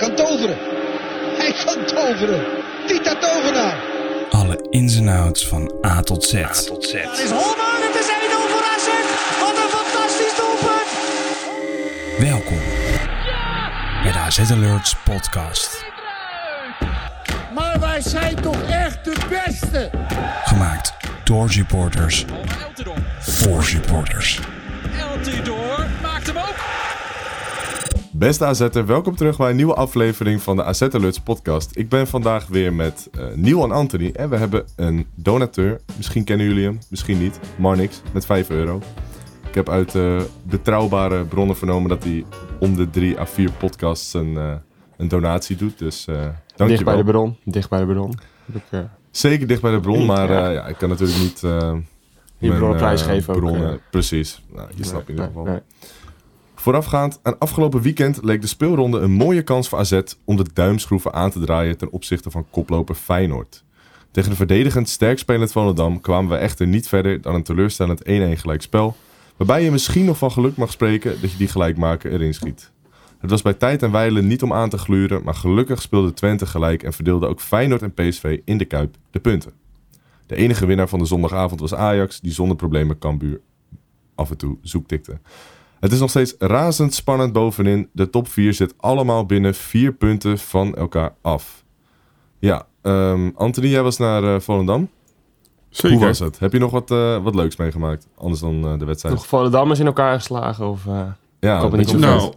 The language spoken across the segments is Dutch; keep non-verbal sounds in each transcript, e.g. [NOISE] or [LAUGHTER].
kan toveren. Hij kan toveren. Tita Tovenaar. Alle ins en outs van A tot Z. Het is Holman, het is 1-0 voor AZ. Wat een fantastisch doelpunt. Welkom bij de AZ Alerts podcast. Maar wij zijn toch echt de beste? Gemaakt door supporters voor supporters. Eltidoor. Beste AZ'er, welkom terug bij een nieuwe aflevering van de AZ Alerts podcast. Ik ben vandaag weer met eh Neil en Anthony en we hebben een donateur. Misschien kennen jullie hem, misschien niet. Marnix, met 5 euro. Ik heb uit eh, betrouwbare bronnen vernomen dat hij om de 3 à 4 podcasts een, eh, een donatie doet. Dus eh Dicht dankjewel. bij de bron. Dicht bij de bron. Ik, eh, Zeker dicht bij de bron, maar Ja. eh, ja, ik kan natuurlijk niet... eh bronnen eh, prijsgeven ook, bronnen- eh. Precies, nou, je snapt in ieder geval. nee. Voorafgaand aan afgelopen weekend leek de speelronde een mooie kans voor AZ om de duimschroeven aan te draaien ten opzichte van koploper Feyenoord. Tegen de verdedigend sterk spelend Volendam kwamen we echter niet verder dan een teleurstellend 1-1 gelijkspel, waarbij je misschien nog van geluk mag spreken dat je die gelijkmaker erin schiet. Het was bij tijd en wijle niet om aan te gluren, maar gelukkig speelde Twente gelijk en verdeelde ook Feyenoord en PSV in de Kuip de punten. De enige winnaar van de zondagavond was Ajax, die zonder problemen Cambuur af en toe zoektikte. Het is nog steeds razendspannend bovenin. De top 4 zit allemaal binnen vier punten van elkaar af. Ja, ehm, Anthony, jij was naar eh, Volendam. Zeker. Hoe was het? Heb je nog wat, eh, wat leuks meegemaakt? Anders dan eh, de wedstrijd. Nog Volendammers in elkaar geslagen? Of, eh, ja, weet niet. Nou,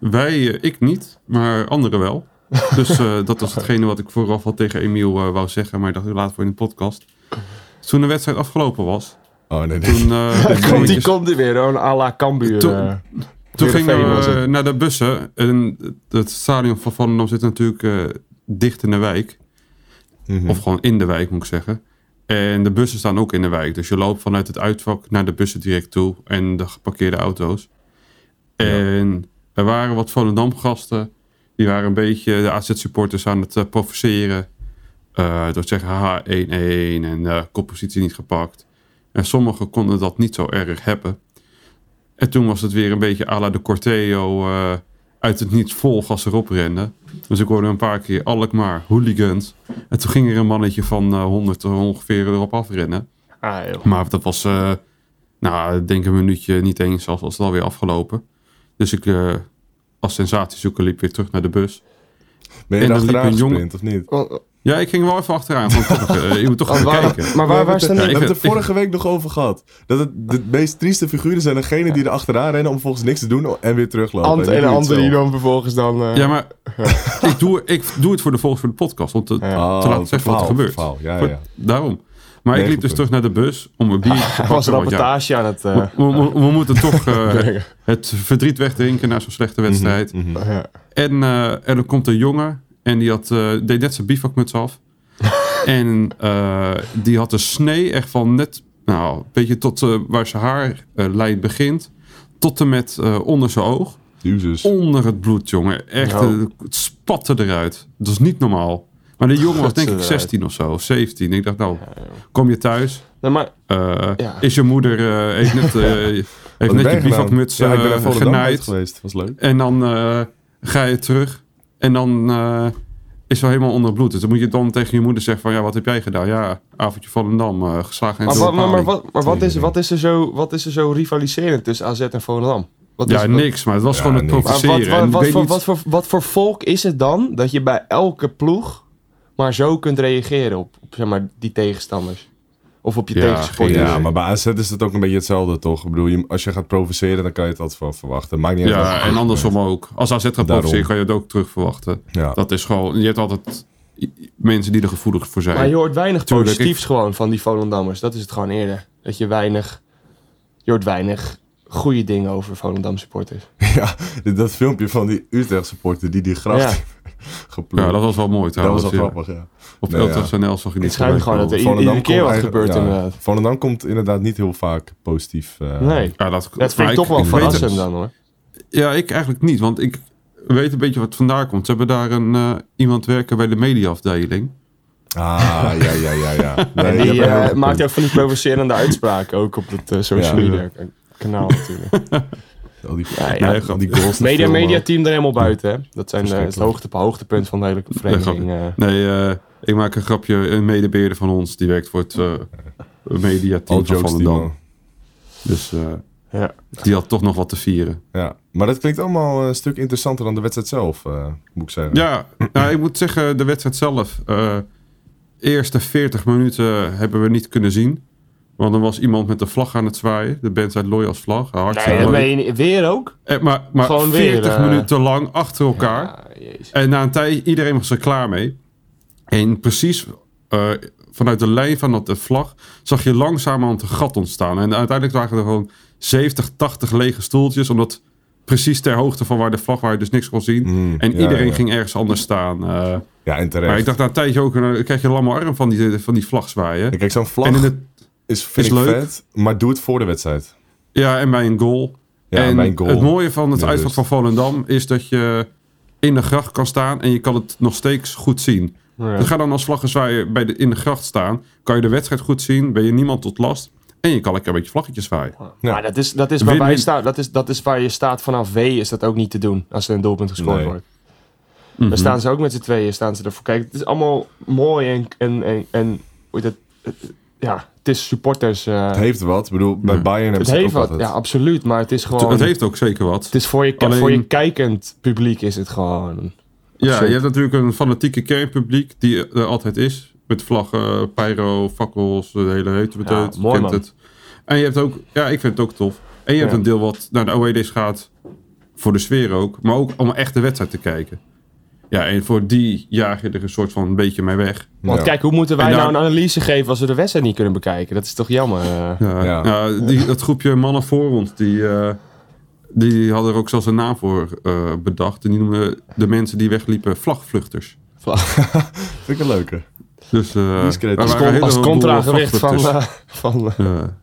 wij, ik niet, maar anderen wel. Dus eh, [LAUGHS] dat was hetgene wat ik vooraf al tegen Emiel wou zeggen, maar ik dacht, laat voor in de podcast. Toen de wedstrijd afgelopen was, Oh nee, nee. toen, eh, [LAUGHS] komt, die komt er weer, hoor. à la Cambuur. Toen- eh. toen gingen we naar de bussen. En het stadion van Volendam zit natuurlijk eh, dicht in de wijk. Mhm. Of gewoon in de wijk, moet ik zeggen. En de bussen staan ook in de wijk. Dus je loopt vanuit het uitvak naar de bussen direct toe. En de geparkeerde auto's. En er waren wat Volendam-gasten. Die waren een beetje de AZ-supporters aan het eh, provoceren. door te zeggen, haha, 1-1 en koppositie niet gepakt. En sommigen konden dat niet zo erg hebben. En toen was het weer een beetje à la de Corteo eh, uit het niets vol gas erop renden. Dus ik hoorde een paar keer Alkmaar, hooligans. En toen ging er een mannetje van eh 100 ongeveer erop afrennen. Ah. Maar dat was, eh, nou, ik denk een minuutje niet eens, zelfs was het alweer afgelopen. Dus ik, eh, als sensatiezoeker, liep weer terug naar de bus. Ben je en dan liep achteraan een jongen- of niet? Ja, ik ging wel even achteraan. Van, toch, eh, je moet toch [LAUGHS] oh, waar- kijken. maar waar, waar we hebben het er vorige week nog over gehad. Dat het de meest trieste figuren zijn degene die er achteraan rennen om volgens niks te doen en weer teruglopen. Ant en andere die dan vervolgens dan... eh, Ja, maar [LAUGHS] ik, doe, ik doe het voor de volgers voor de podcast. Om te, Ja. Oh, te laten zeggen wat er gebeurt. verhaal. Ja, Voor- ja. Daarom. Maar Nee, ik liep dus terug naar de bus om een biertje te [LAUGHS] was pakken. een want ja, rapportage aan het... eh, we, we- we moeten toch eh, het verdriet wegdrinken na zo'n slechte wedstrijd. Mhm, mhm. Ja. En, eh, en er komt een jongen en die had, eh, deed net zijn bivakmuts af. [LAUGHS] en eh, die had een snee echt van net, nou, een beetje tot eh, waar zijn haarlijn begint. Tot en met onder zijn oog. Jezus. Onder het bloed, jongen. Echt, eh, het spatte eruit. Dat is niet normaal. Maar de jongen was denk ik Gutsen eruit. 16 of zo, of 17. Ik dacht, nou, kom je thuis? Nee, maar Ja. Is je moeder, eh, heeft net, [LAUGHS] heeft net je bivakmuts Ja, genaaid. geweest. Was leuk. En dan ga je terug. En dan eh, is wel helemaal onder bloed. Dus dan moet je dan tegen je moeder zeggen van... Ja, wat heb jij gedaan? Ja, avondje Volendam, eh geslagen in Maar, wat, maar, maar, wat, maar wat, is, wat, is er zo, wat is er zo rivaliserend tussen AZ en Volendam? Wat Ja, is, niks. Maar het was Ja, gewoon het. Maar provoceren. En voor, wat, voor, wat voor volk is het dan dat je bij elke ploeg maar zo kunt reageren op, op zeg maar, die tegenstanders? Of op je Ja, Ja, maar bij AZ is het ook een beetje hetzelfde, toch? Ik bedoel, je, als je gaat provoceren, dan kan je het altijd van verwachten. Maakt niet uit. Ja, en andersom ook. Als AZ gaat Daarom. provoceren, kan je het ook terug verwachten. Ja. Dat is gewoon... Je hebt altijd mensen die er gevoelig voor zijn. Maar je hoort weinig Tuurlijk, positiefs gewoon van die Volendammers. Dat is het gewoon eerder. Dat je weinig... Je hoort weinig goede dingen over Volendam supporters. [LAUGHS] ja, dit- dat filmpje van die Utrecht supporter die die gracht Ja. [LAUGHS] Ja, dat was wel mooi dat was trouwens. wel ja. grappig, ja. Op Nee, ja. Zag je Het niet schijnt voorbij gewoon dat er iedere keer wat gebeurt ja, inderdaad. Volendam komt inderdaad niet heel vaak positief. eh, Nee, Ja, dat, dat vind ik toch wel verrassend het. dan hoor. Ja, ik eigenlijk niet, want ik weet een beetje wat vandaan komt. Ze hebben daar een, eh, iemand werken bij de mediaafdeling. Ah, ja, ja, ja, ja. [LAUGHS] Nee, die eh, maakt ook van die provocerende uitspraken ook op het social Ja. media kanaal natuurlijk. [LAUGHS] Al die, Ja, ja. al die goals. Media, filmen. media team er helemaal buiten. Hè? Dat zijn eh, het hoogte, hoogtepunt van de hele vereniging. eh. Nee, eh, ik maak een grapje. Een medebeheerder van ons, die werkt voor het eh All mediateam van Volendam. Dus eh, ja. die had toch nog wat te vieren. Ja, maar dat klinkt allemaal een stuk interessanter dan de wedstrijd zelf, eh, moet ik zeggen. Ja, nou, ik moet zeggen, de wedstrijd zelf. eh eerste 40 minuten hebben we niet kunnen zien. Want er was iemand met de vlag aan het zwaaien. De band uit Loyals vlag. Hartstikke Nee, dat leuk. je weer ook? Eh, maar maar Gewoon weer, 40 eh, minuten lang achter elkaar. Ja. En na een tijd, iedereen was er klaar mee. En precies eh, vanuit de lijn van dat, de vlag zag je langzamerhand een gat ontstaan. En uiteindelijk waren er gewoon 70, 80 lege stoeltjes. Omdat precies ter hoogte van waar de vlag, waar je dus niks kon zien. Mm, en ja, iedereen ja. ging ergens anders staan. eh. Ja, en terecht. maar ik dacht na een tijdje ook, eh, krijg je een lamme arm van die, van die vlag zwaaien. Ja, Kijk, zo'n vlag En in het, is, vind is ik leuk. vet, maar doe het voor de wedstrijd. ja, en bij een goal. Ja, en mijn goal. het mooie van het Ja, uitvak dus. van Volendam is dat je in de gracht kan staan en je kan het nog steeds goed zien. Ja. Dus ga dan als vlaggenzwaaier bij de, in de gracht staan. Kan je de wedstrijd goed zien. Ben je niemand tot last. En je kan lekker een beetje vlaggetjes zwaaien. Ja. Maar dat is, dat, is waar win. staan, dat, is, dat is waar je staat vanaf V, is dat ook niet te doen als er een doelpunt gescoord Nee. wordt. Mhm. Dan staan ze ook met z'n tweeën, staan ze ervoor. Kijk, het is allemaal mooi en, en, en, en hoe het- ja, het is supporters. eh, Het heeft wat. Ik bedoel, bij Ja. Bayern hebben het ze het heeft ook wat, altijd. ja, absoluut. Maar het is gewoon, Het heeft ook zeker wat. het is voor je, Alleen- voor je kijkend publiek is het gewoon... Ja, absurd. je hebt natuurlijk een fanatieke kernpubliek die er altijd is. Met vlaggen, pyro, fakkels, de hele heutebeteut. Ja, mooi, kent man. het. En je hebt ook, ja, ik vind het ook tof. En je hebt Ja. een deel wat naar de OED's gaat. Voor de sfeer ook. Maar ook om echt de wedstrijd te kijken. Ja, en voor die jaag je er een soort van een beetje mee weg. Want Ja. kijk, hoe moeten wij nou een analyse geven als we de wedstrijd niet kunnen bekijken? Dat is toch jammer? eh. Ja, Ja. ja. die, dat groepje mannen voor ons, die, eh, die hadden er ook zelfs een naam voor eh, bedacht. En die noemden de mensen die wegliepen vlagvluchters. [LAUGHS] Vind ik een leuke. Dus eh Als als contragewicht van... eh, van Ja.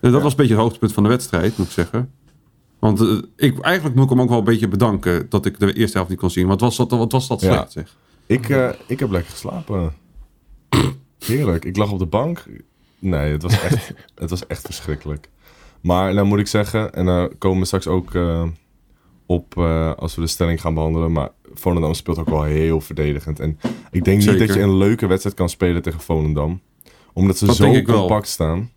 Dat was een beetje het hoogtepunt van de wedstrijd, moet ik zeggen. Want eh, ik, eigenlijk moet ik hem ook wel een beetje bedanken dat ik de eerste helft niet kon zien. Want was dat, wat was dat Ja. slecht, zeg. Ik, eh, ik heb lekker geslapen. [COUGHS] Heerlijk. Ik lag op de bank. Nee, het was echt, [LAUGHS] het was echt verschrikkelijk. Maar nou moet ik zeggen, en daar komen we straks ook eh, op als we de stelling gaan behandelen. Maar Volendam speelt ook wel heel verdedigend. En ik denk niet dat je een leuke wedstrijd kan spelen tegen Volendam. Omdat ze Dat zo compact staan.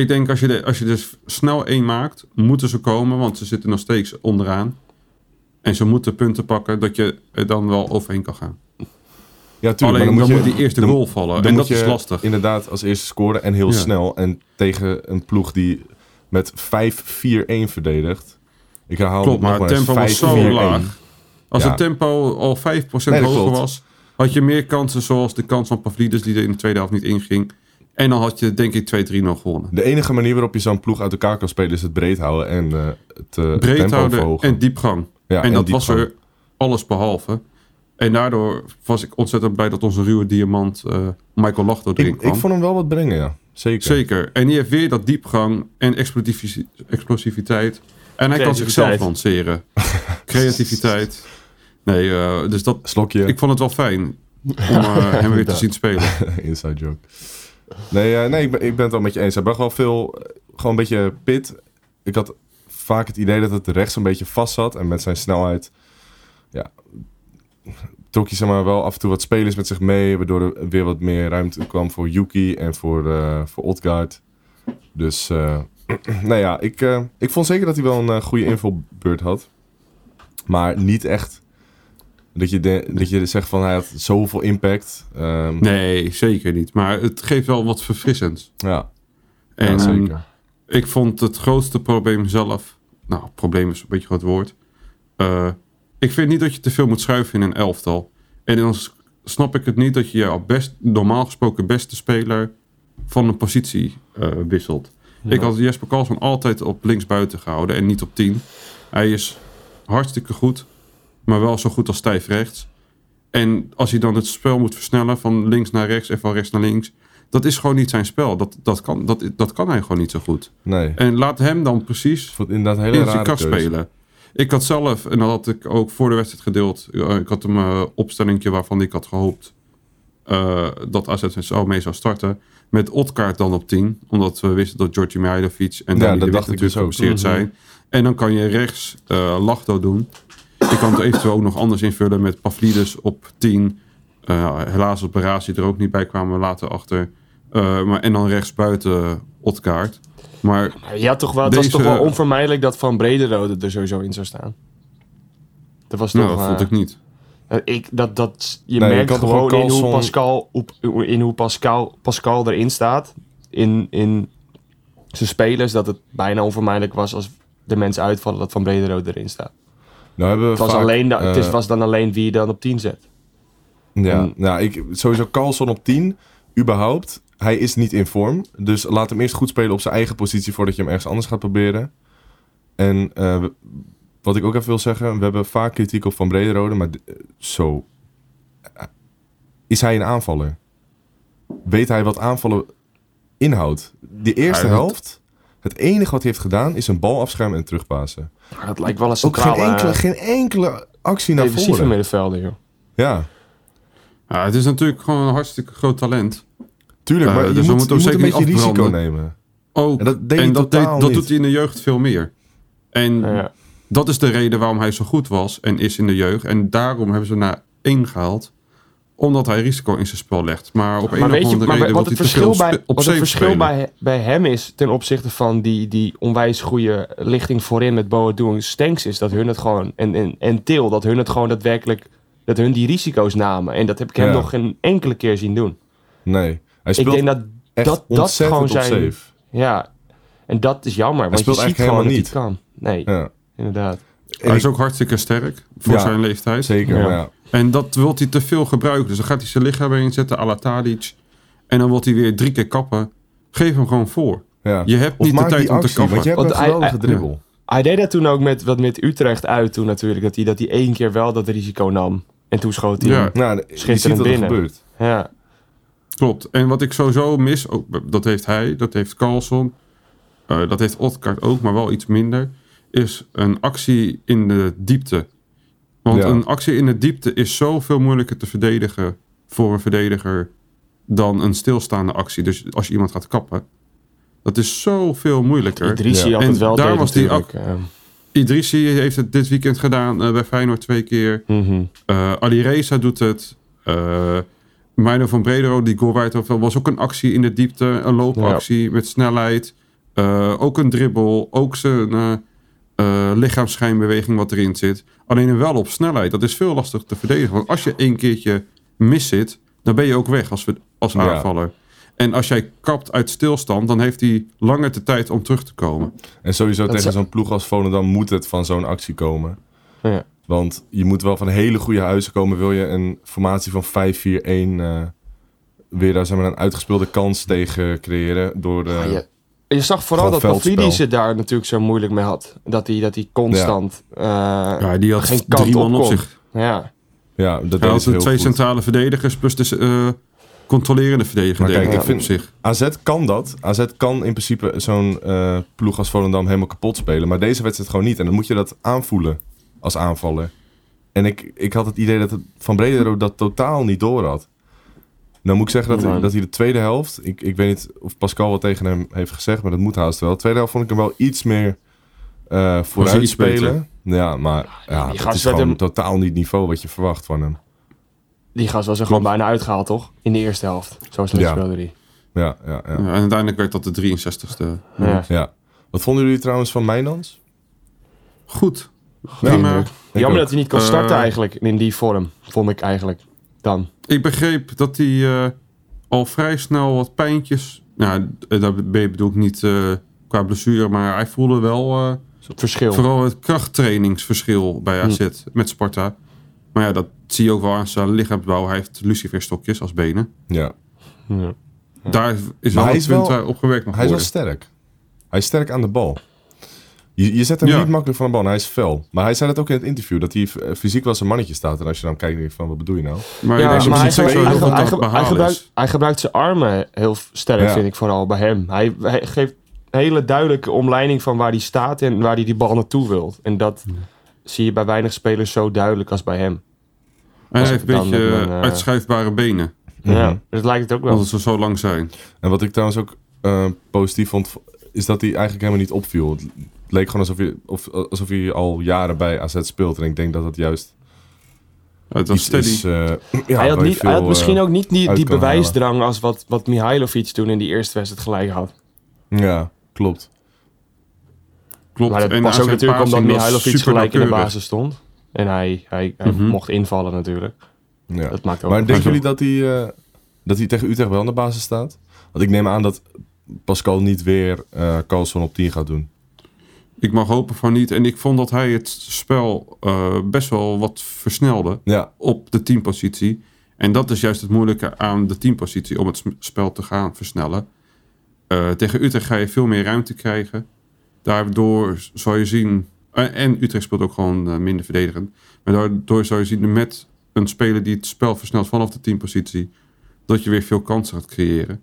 Ik denk als je, de, als je dus snel één maakt, moeten ze komen, want ze zitten nog steeds onderaan. En ze moeten punten pakken, dat je er dan wel overheen kan gaan. Ja, tuurlijk. Alleen maar dan, dan, moet je, moet die eerste dan- goal vallen. dan En dat is lastig. Inderdaad, als eerste scoren en heel Ja. snel. En tegen een ploeg die met 5-4-1 verdedigt. Ik herhaal Klopt, maar het tempo was zo 5-4-1. laag. Als Ja. het tempo al 5% Nee, dat hoger klopt. was, had je meer kansen zoals de kans van Pavlidis die er in de tweede helft niet inging. En dan had je denk ik 2-3 nog gewonnen. De enige manier waarop je zo'n ploeg uit elkaar kan spelen is het breed houden en eh, het eh, Breed tempo houden verhogen. en diepgang. Ja, en dat was er alles behalve. En daardoor was ik ontzettend blij dat onze ruwe diamant eh, Michael Lachto erin Ik, kwam. ik vond hem wel wat brengen, ja. Zeker. Zeker. En die heeft weer dat diepgang en explosivi- explosiviteit. En hij kan zichzelf lanceren. [LAUGHS] Creativiteit. Nee, eh, dus dat, Slokje. ik vond het wel fijn om [LAUGHS] hem weer te zien spelen. [LAUGHS] Inside joke. Nee, eh, nee ik, ben, ik ben het wel met je eens. Hij bracht wel veel, eh, gewoon een beetje pit. Ik had vaak het idee dat het rechts een beetje vast zat. En met zijn snelheid, ja, trok hij maar, wel af en toe wat spelers met zich mee. Waardoor er weer wat meer ruimte kwam voor Yuki en voor, eh voor Odgaard. Dus, [CLEARS THROAT] nou ja, ik, ik vond zeker dat hij wel een goede invulbeurt had. Maar niet echt dat je, de- dat je zegt van hij had zoveel impact. Ehm, Nee, zeker niet. Maar het geeft wel wat verfrissends. Ja, En ja, zeker. ik vond het grootste probleem zelf... Nou, probleem is een beetje groot woord. Eh, ik vind niet dat je te veel moet schuiven in een elftal. En dan snap ik het niet dat je jouw best, normaal gesproken beste speler van een positie eh, wisselt. Ik had Jesper Karlsson altijd op linksbuiten gehouden en niet op 10. Hij is hartstikke goed, maar wel zo goed als stijf rechts. En als hij dan het spel moet versnellen van links naar rechts en van rechts naar links, dat is gewoon niet zijn spel. Dat, dat, kan, dat, dat kan hij gewoon niet zo goed. Nee, En laat hem dan precies inderdaad een hele in zijn kast spelen. Ik had zelf, en dat had ik ook voor de wedstrijd gedeeld, eh, ik had een uh, opstellingje waarvan ik had gehoopt eh, dat AZ zo mee zou starten. Met Otkaart dan op 10. Omdat we wisten dat Georgi Mihailovic en Ja, Danny dat de Wit natuurlijk dus ook. geblesseerd zijn. En dan kan je rechts eh Lachdo doen. Je kan het eventueel ook nog anders invullen met Pavlidis op 10. Eh, helaas op Berazi er ook niet bij kwamen we later achter. Eh, maar, en dan rechts buiten Otkaart. Maar Je had toch wel, het was toch wel onvermijdelijk dat Van Brederode er sowieso in zou staan. Dat was toch... nou, dat vond eh, ik niet. eh, ik, dat, dat, je Nee, merkt gewoon in hoe, Pascal, op, in hoe Pascal, Pascal erin staat. In, in zijn spelers. Dat het bijna onvermijdelijk was als de mensen uitvallen dat Van Brederode erin staat. Nou hebben we Het was, vaak, alleen, da- het is, eh, was dan alleen wie je dan op 10 zet. Ja, En- nou, ik, sowieso Carlson op 10, überhaupt. Hij is niet in vorm. Dus laat hem eerst goed spelen op zijn eigen positie voordat je hem ergens anders gaat proberen. En eh, wat ik ook even wil zeggen, we hebben vaak kritiek op Van Brederode, maar eh, zo. Is hij een aanvaller? Weet hij wat aanvallen inhoudt? De eerste helft, het enige wat hij heeft gedaan, is een bal afschermen en terugpassen. Maar dat lijkt wel een Ook geen centrale enkele, geen enkele actie naar defensieve voren. middenvelder, joh. Ja, Ja, het is natuurlijk gewoon een hartstikke groot talent. tuurlijk, Eh, maar je dus we moet, moeten je ook moet een zeker beetje risico nemen. Ook. En dat deed hij dat, dat doet hij in de jeugd veel meer. En Ja. dat is de reden waarom hij zo goed was en is in de jeugd. En daarom hebben ze naar één gehaald. Omdat hij risico in zijn spel legt. Maar op een Maar of andere maar reden wat het verschil, bij, wat het verschil bij, bij hem is ten opzichte van die, die onwijs goede lichting voorin met Boadu en Stenks is dat hun het gewoon, en, en, en Til, dat hun het gewoon daadwerkelijk, dat hun die risico's namen. En dat heb ik hem Ja. nog geen enkele keer zien doen. Nee, hij Ik speelt denk dat echt dat, dat ontzettend gewoon op zijn, safe. ja, en dat is jammer, want je speelt ziet gewoon dat helemaal hij het kan. Nee, Ja, inderdaad. En Hij is ik- ook hartstikke sterk voor Ja, zijn leeftijd. zeker. Ja. En dat wil hij te veel gebruiken. Dus dan gaat hij zijn lichaam erin zetten, à la Tadic. En dan wil hij weer drie keer kappen. Geef hem gewoon voor. Ja. Je hebt Of niet de tijd om te kappen. want je hebt Want een hij- dribbel. Hij deed dat toen ook met, wat met Utrecht uit toen natuurlijk, dat hij, dat hij één keer wel dat risico nam. En toen schoot hij Ja. hem. Nou, Schitterend er binnen. gebeurt. Ja. Klopt. En wat ik sowieso mis, ook, dat heeft hij, dat heeft Carlson, eh, dat heeft Odgaard ook, maar wel iets minder, is een actie in de diepte. Want Ja. een actie in de diepte is zoveel moeilijker te verdedigen voor een verdediger dan een stilstaande actie. Dus als je iemand gaat kappen, dat is zoveel moeilijker. Idrissi Ja. had het En wel daar deed was die natuurlijk. ehm. Idrissi heeft het dit weekend gedaan eh, bij Feyenoord twee keer. Mhm. Eh Ali Reza doet het. Eh Mino van Bredero, die goal waar het was ook een actie in de diepte. Een loopactie met snelheid. Eh, ook een dribbel. Ook zijn eh eh, lichaamsschijnbeweging wat erin zit. Alleen wel op snelheid. Dat is veel lastiger te verdedigen. Want als je één keertje mis zit, dan ben je ook weg als, als Ja. aanvaller. En als jij kapt uit stilstand, dan heeft hij langer de tijd om terug te komen. En sowieso Dat tegen zo'n ploeg als Volendam moet het van zo'n actie komen. Ja. Want je moet wel van hele goede huizen komen. Wil je een formatie van 5-4-1 eh, weer daar zeg maar, een uitgespeelde kans tegen creëren. Door, je, je zag vooral dat Pavlidis het daar natuurlijk zo moeilijk mee had. Dat hij, dat hij constant... Ja. Ja, die had Geen kant drie man op zich. ja. Ja, dat Hij had ze twee goed. centrale verdedigers plus de eh, controlerende verdediger Maar kijk, ik vind- zich. AZ kan dat. AZ kan in principe zo'n eh, ploeg als Volendam helemaal kapot spelen. Maar deze wedstrijd gewoon niet. En dan moet je dat aanvoelen als aanvaller. En ik, ik had het idee dat het Van Bredero dat totaal niet door had. Nou moet ik zeggen dat, dat hij de tweede helft... Ik, ik weet niet of Pascal wat tegen hem heeft gezegd, maar dat moet haast wel. De tweede helft vond ik hem wel iets meer eh vooruit spelen. Ja, maar ja, die is werd gewoon hem- totaal niet het niveau wat je verwacht van hem. Die gast was er gewoon bijna uitgehaald, toch? In de eerste helft. Zo slecht Ja. speelde hij. Ja, ja, ja. Ja, en uiteindelijk werd dat de 63ste. Ja. ja. Wat vonden jullie trouwens van Mijnans? Goed. Ja, Jammer dat hij niet kon starten Eh, eigenlijk in die vorm. Vond ik eigenlijk dan. Ik begreep dat hij eh, al vrij snel wat pijntjes... Nou, eh, dat be- bedoel ik niet eh, qua blessure, maar hij voelde wel... eh, Verschil. Vooral het krachttrainingsverschil bij AZ met Sparta. Maar ja, dat zie je ook wel aan zijn lichaamsbouw. Hij heeft luciferstokjes als benen. Ja. Ja. Daar is Maar wel hij een is punt wel- waar op gewerkt mag Hij is wel worden. sterk. Hij is sterk aan de bal. Je, je zet hem Ja. niet makkelijk van de bal. Hij is fel. Maar hij zei dat ook in het interview. Dat hij eh, fysiek wel zijn mannetje staat. En als je dan kijkt, denk je van, wat bedoel je nou? Maar, Ja, hij, gebruikt, is. hij gebruikt zijn armen heel sterk, Ja. vind ik vooral bij hem. Hij, hij geeft een hele duidelijke omleiding van waar hij staat en waar hij die bal naartoe wil. En dat zie je bij weinig spelers zo duidelijk als bij hem. Hij Als heeft een beetje mijn, eh, uitschuifbare benen. Ja, Mhm. dat lijkt het ook wel. Omdat ze zo lang zijn. En wat ik trouwens ook eh, positief vond, is dat hij eigenlijk helemaal niet opviel. Het leek gewoon alsof hij, of, alsof hij al jaren bij AZ speelt. En ik denk dat het juist Het was steady. is... eh, [CLEARS THROAT] ja, hij, had je niet, hij had misschien eh, ook niet die, die halen. bewijsdrang als wat, wat Mihailovic toen in die eerste wedstrijd gelijk had. Ja, klopt. Klopt. Maar dat En was ook natuurlijk omdat Mihailovic gelijk in de basis stond. En hij, hij, hij Mhm. mocht invallen natuurlijk. Ja. Dat maakt ook Maar denken jullie dat hij, eh, dat hij tegen Utrecht wel in de basis staat? Want ik neem aan dat Pascal niet weer eh Carlson op 10 gaat doen. Ik mag hopen van niet. En ik vond dat hij het spel eh, best wel wat versnelde Ja, op de teampositie. En dat is juist het moeilijke aan de teampositie om het spel te gaan versnellen. Eh, tegen Utrecht ga je veel meer ruimte krijgen. Daardoor zal je zien. eh, en Utrecht speelt ook gewoon minder verdedigend. Maar daardoor zal je zien met een speler die het spel versnelt vanaf de teampositie. dat je weer veel kansen gaat creëren.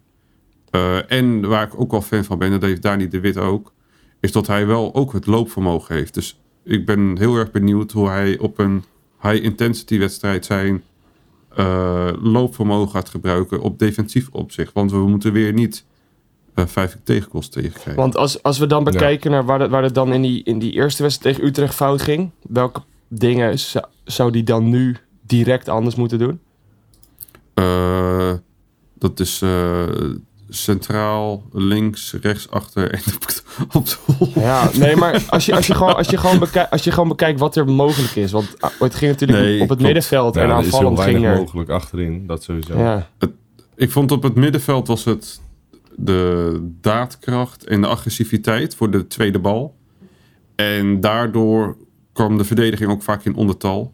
En waar ik ook wel fan van ben, en dat heeft Dani de Wit ook. Is dat hij wel ook het loopvermogen heeft. Dus ik ben heel erg benieuwd hoe hij op een high-intensity wedstrijd zijn eh, loopvermogen gaat gebruiken op defensief opzicht. Want we moeten weer niet eh vijf tegengoals tegenkrijgen. Want als, als we dan bekijken naar waar het, waar het dan in die, in die eerste wedstrijd tegen Utrecht fout ging. Welke dingen zou, zou die dan nu direct anders moeten doen? Eh, dat is eh, centraal, links, rechts, achter en op, de hol. Ja, nee, maar als je, als je, gewoon, als je, gewoon, bekijkt, als je gewoon bekijkt wat er mogelijk is. Want ah, het ging natuurlijk Nee, op het klopt. middenveld ja en er is heel aanvallend ging er... mogelijk achterin. Dat sowieso. Ja, Ik vond op het middenveld was het de daadkracht en de agressiviteit voor de tweede bal. En daardoor kwam de verdediging ook vaak in ondertal.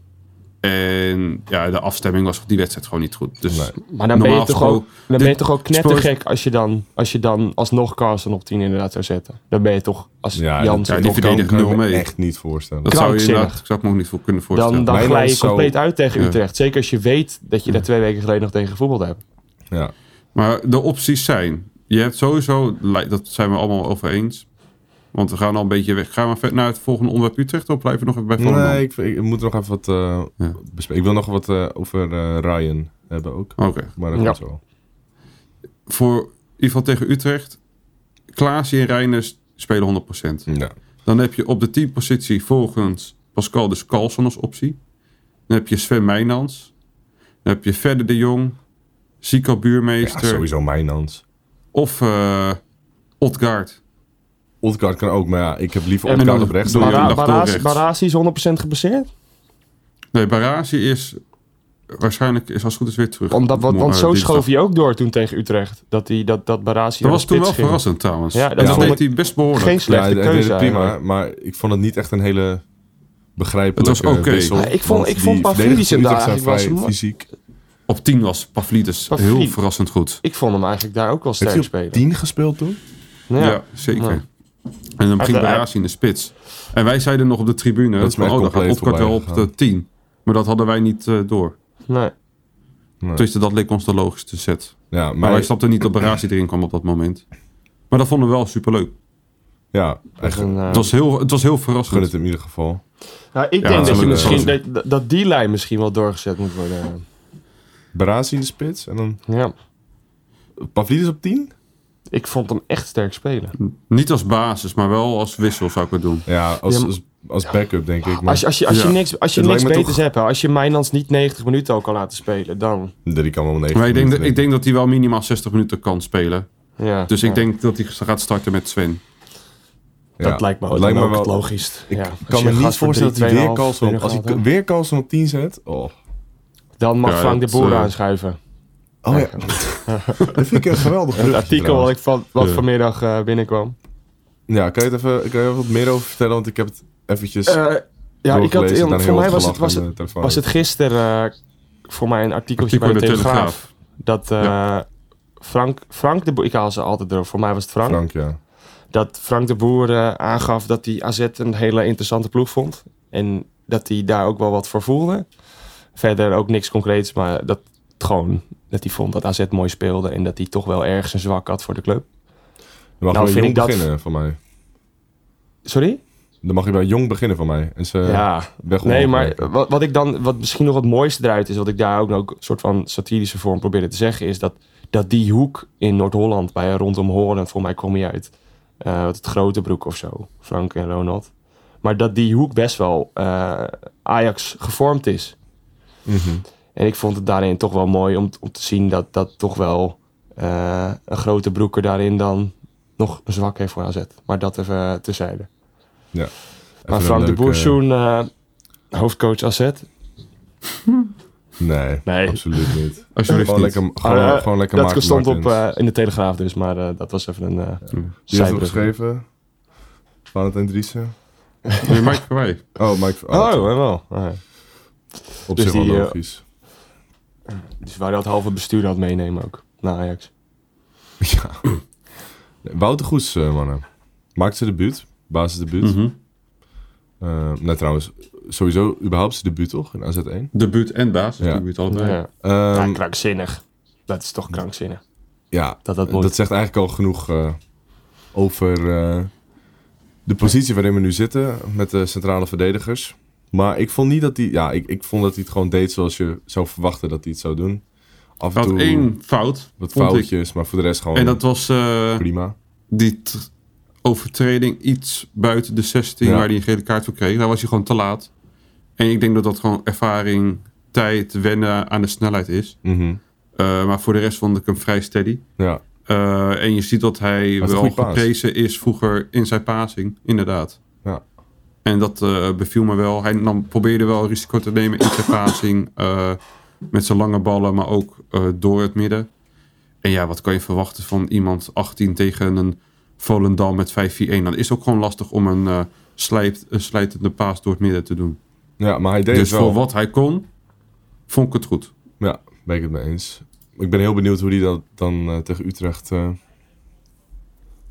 En ja, de afstemming was op die wedstrijd gewoon niet goed. Dus Nee. maar dan ben, je toch ook, dan ben je dit toch ook knettergek als je dan, als je dan alsnog Carlsen op 10 inderdaad zou zetten. Dan ben je toch als Ja, Jans ja, die dat kan, verdedigen kan ik nul me mee. echt niet voorstellen. dat zou je inderdaad, zou ik me ook niet voor kunnen voorstellen. dan, dan glij je zou- compleet uit tegen Ja. Utrecht. Zeker als je weet dat je daar twee weken geleden nog tegen gevoetbald hebt. Ja. Maar de opties zijn. Je hebt sowieso, dat zijn we allemaal over eens. Want we gaan al een beetje weg. Gaan we vet naar het volgende onderwerp Utrecht of blijven we nog even bij Volendam? Nee, ik, ik moet nog even wat eh, Ja. bespreken. Ik wil nog wat eh, over eh, Ryan hebben ook. Oké. Maar dat Ja. komt zo wel. Voor in ieder geval tegen Utrecht. Klaasje en Reiners spelen 100%. Ja. Dan heb je op de teampositie volgens Pascal dus Carlson als optie. Dan heb je Sven Meijnans. Dan heb je Verder de Jong. Zico ja, Buurmeester. sowieso Mijnans. of eh Otgaard. Odgaard kan ook, maar ja, ik heb liever Odgaard op rechts. Bara- Barasi is 100% gebaseerd? Nee, Barasi is waarschijnlijk is als het goed is weer terug. Omdat, want, want Eh, zo schoof hij ook door toen tegen Utrecht. Dat, hij, dat, dat Barasi Dat was toen wel ging. verrassend trouwens. Ja, Ja, dat vond deed hij best behoorlijk. Geen Ja, slechte hij deed keuze het prima, eigenlijk. maar ik vond het niet echt een hele begrijpelijke Het was oké. Ja, ik vond- ik vond die Pavlidis hem daar eigenlijk fysiek. Op 10 was Pavlidis heel verrassend goed. Ik vond hem eigenlijk daar ook wel sterk Heeft hij spelen. op 10 gespeeld toen? Ja, zeker. Ja. En dan ging Barasi in de spits. En wij zeiden nog op de tribune, Dat is van, oh, dan gaat Otgaard wel op de 10. Maar dat hadden wij niet eh, door. Nee. Nee. Dus dat leek ons de logische set. Ja, Maar maar wij snapten niet dat Barasi erin kwam op dat moment. Maar dat vonden we wel superleuk. ja, eigenlijk een, eh, Het was heel, het was heel verrassend. het in ieder geval. nou, ik Ja, denk dat, je dat misschien, is dat, dat die lijn misschien wel doorgezet moet worden. Barasi in de spits en dan Ja. Pavlidis op 10? Ik vond hem echt sterk spelen. Niet als basis, maar wel als wissel zou ik het doen. Ja, als, Ja, maar- als, als backup denk ik. Maar Als je, als je, als je Ja. niks, als je Het niks lijkt beters toch- hebt, hè, als je Mijnans niet 90 minuten al kan laten spelen, dan... die kan wel 90 Maar ik denk, dat, minuten, ik denk dat hij wel minimaal 60 minuten kan spelen. Ja, Dus ja. ik denk dat hij gaat starten met Sven. Ja, Dat lijkt me, het ook me wel logisch. Ik Ja, kan je me niet voorstellen dat hij 3, weer 2,5 Carlson op, als hij weer Carlson op 10 zet. Oh, Dan mag Ja, Frank dat, de Boer eh, aanschuiven. oh ja. [LAUGHS] [LAUGHS] dat vind ik een geweldig Het artikel wat, ik van, wat Ja. vanmiddag eh, binnenkwam. Ja, kan je, het even, kan je er wat meer over vertellen? Want ik heb het eventjes Eh, ja, ik had, daar voor heel mij was het, was het, telefoon. was het gisteren eh, voor mij een artikeltje Artikel bij de Telegraaf. Dat eh, Frank, Frank de Boer, ik haal ze altijd door, voor mij was het Frank. Frank, ja. Dat Frank de Boer eh, aangaf dat hij AZ een hele interessante ploeg vond. En dat hij daar ook wel wat voor voelde. Verder ook niks concreets, maar dat gewoon dat hij vond dat AZ mooi speelde. En dat hij toch wel ergens een zwak had voor de club. Je mag Nou, wel vind jong ik dat- beginnen van mij. Sorry? Dan mag je bij jong beginnen van mij. En ze ja, weg nee, maar wat, wat ik dan, wat misschien nog het mooiste eruit is, wat ik daar ook nog een soort van satirische vorm probeerde te zeggen, is dat, dat die hoek in Noord-Holland, bij rondom Horen, voor mij kom je uit, eh, het grote broek of zo, Frank en Ronald. Maar dat die hoek best wel eh, Ajax gevormd is. Mhm. En ik vond het daarin toch wel mooi om, om te zien dat dat toch wel eh, een grote broeker daarin dan nog een zwak heeft voor AZ. Maar dat even uh, terzijde. Ja. Maar Even Frank de Boersoen, eh, hoofdcoach AZ. Nee, Nee. absoluut niet. Alsjeblieft Gewoon niet. lekker, gewoon, eh, gewoon lekker dat stond op eh, in de Telegraaf dus, maar eh, dat was even een uh, Die heeft het geschreven. Valentijn Driessen. Nee, Mike Verwij. Oh, Mike. Oh, Oh, wel. Ah, ja. op dus zich wel eh, logisch. Dus waar hij dat halve bestuur had meenemen ook, naar Ajax. [LAUGHS] Ja. Wouter Goes, eh, mannen. Maakt zijn debuut. Basisdebuut. Mhm. Eh, nee, trouwens, sowieso überhaupt zijn debuut toch? In AZ1. Debuut en basis. Ja. Allebei. Ja. Ehm, ja, krankzinnig. Dat is toch krankzinnig. ja, Dat dat zegt eigenlijk al genoeg eh, over eh, de positie waarin we nu zitten met de centrale verdedigers. Maar ik vond niet dat hij, ja, ik, ik vond dat hij het gewoon deed zoals je zou verwachten dat hij het zou doen. Af en toe één fout. wat vond ik. foutjes, maar voor de rest gewoon En dat was eh, prima. die overtreding iets buiten de 16 Ja. waar hij een gele kaart voor kreeg. Daar was hij gewoon te laat. En ik denk dat dat gewoon ervaring, tijd, wennen aan de snelheid is. Mhm. Eh, maar voor de rest vond ik hem vrij steady. Ja, Eh, en je ziet dat hij wel geprezen is vroeger in zijn passing, inderdaad. En dat eh, beviel me wel. Hij nam, probeerde wel risico te nemen in zijn passing. eh, met zijn lange ballen, maar ook eh, door het midden. En ja, wat kan je verwachten van iemand 18 tegen een Volendam met 5-4-1? Dan is het ook gewoon lastig om een, eh, slijt, een slijtende paas door het midden te doen. ja maar hij deed dus het wel. voor wat hij kon, vond ik het goed. Ja, ben ik het mee eens. Ik ben heel benieuwd hoe hij dat dan eh, tegen Utrecht eh,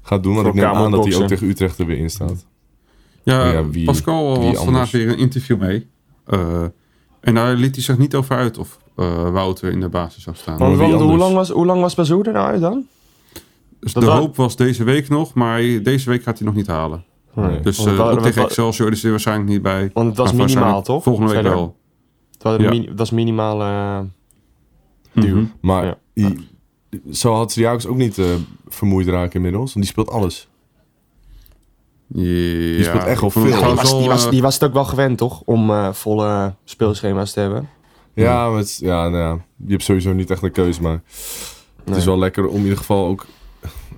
gaat doen. Want ik neem aan dat hij ook tegen Utrecht er weer in staat. Ja, Ja, wie- Pascal wie had vandaag anders? weer een interview mee. Eh, en daar liet hij zich niet over uit of eh, Wouter in de basis zou staan. Want, want hoe, lang was, hoe lang was Bazoer er nou uit dan? Dus dat de hoop was deze week nog, maar deze week gaat hij nog niet halen. Nee. Dus eh, wa- ook tegen Excelsior is hij waarschijnlijk niet bij. Want het was minimaal, toch? Volgende week wel. Het was, Ja. was minimaal eh, duur. Mhm. Maar Ja. die- zo had Sriakos ook niet eh, vermoeid raken inmiddels. Want die speelt alles. Ja, speelt echt wel ik vond het veel. Die was, wel, die, was, eh, die was het ook wel gewend, toch? Om eh, volle speelschema's te hebben. Ja, maar het, ja, nou ja, je hebt sowieso niet echt een keuze. Maar het is Nee. wel lekker om in ieder geval ook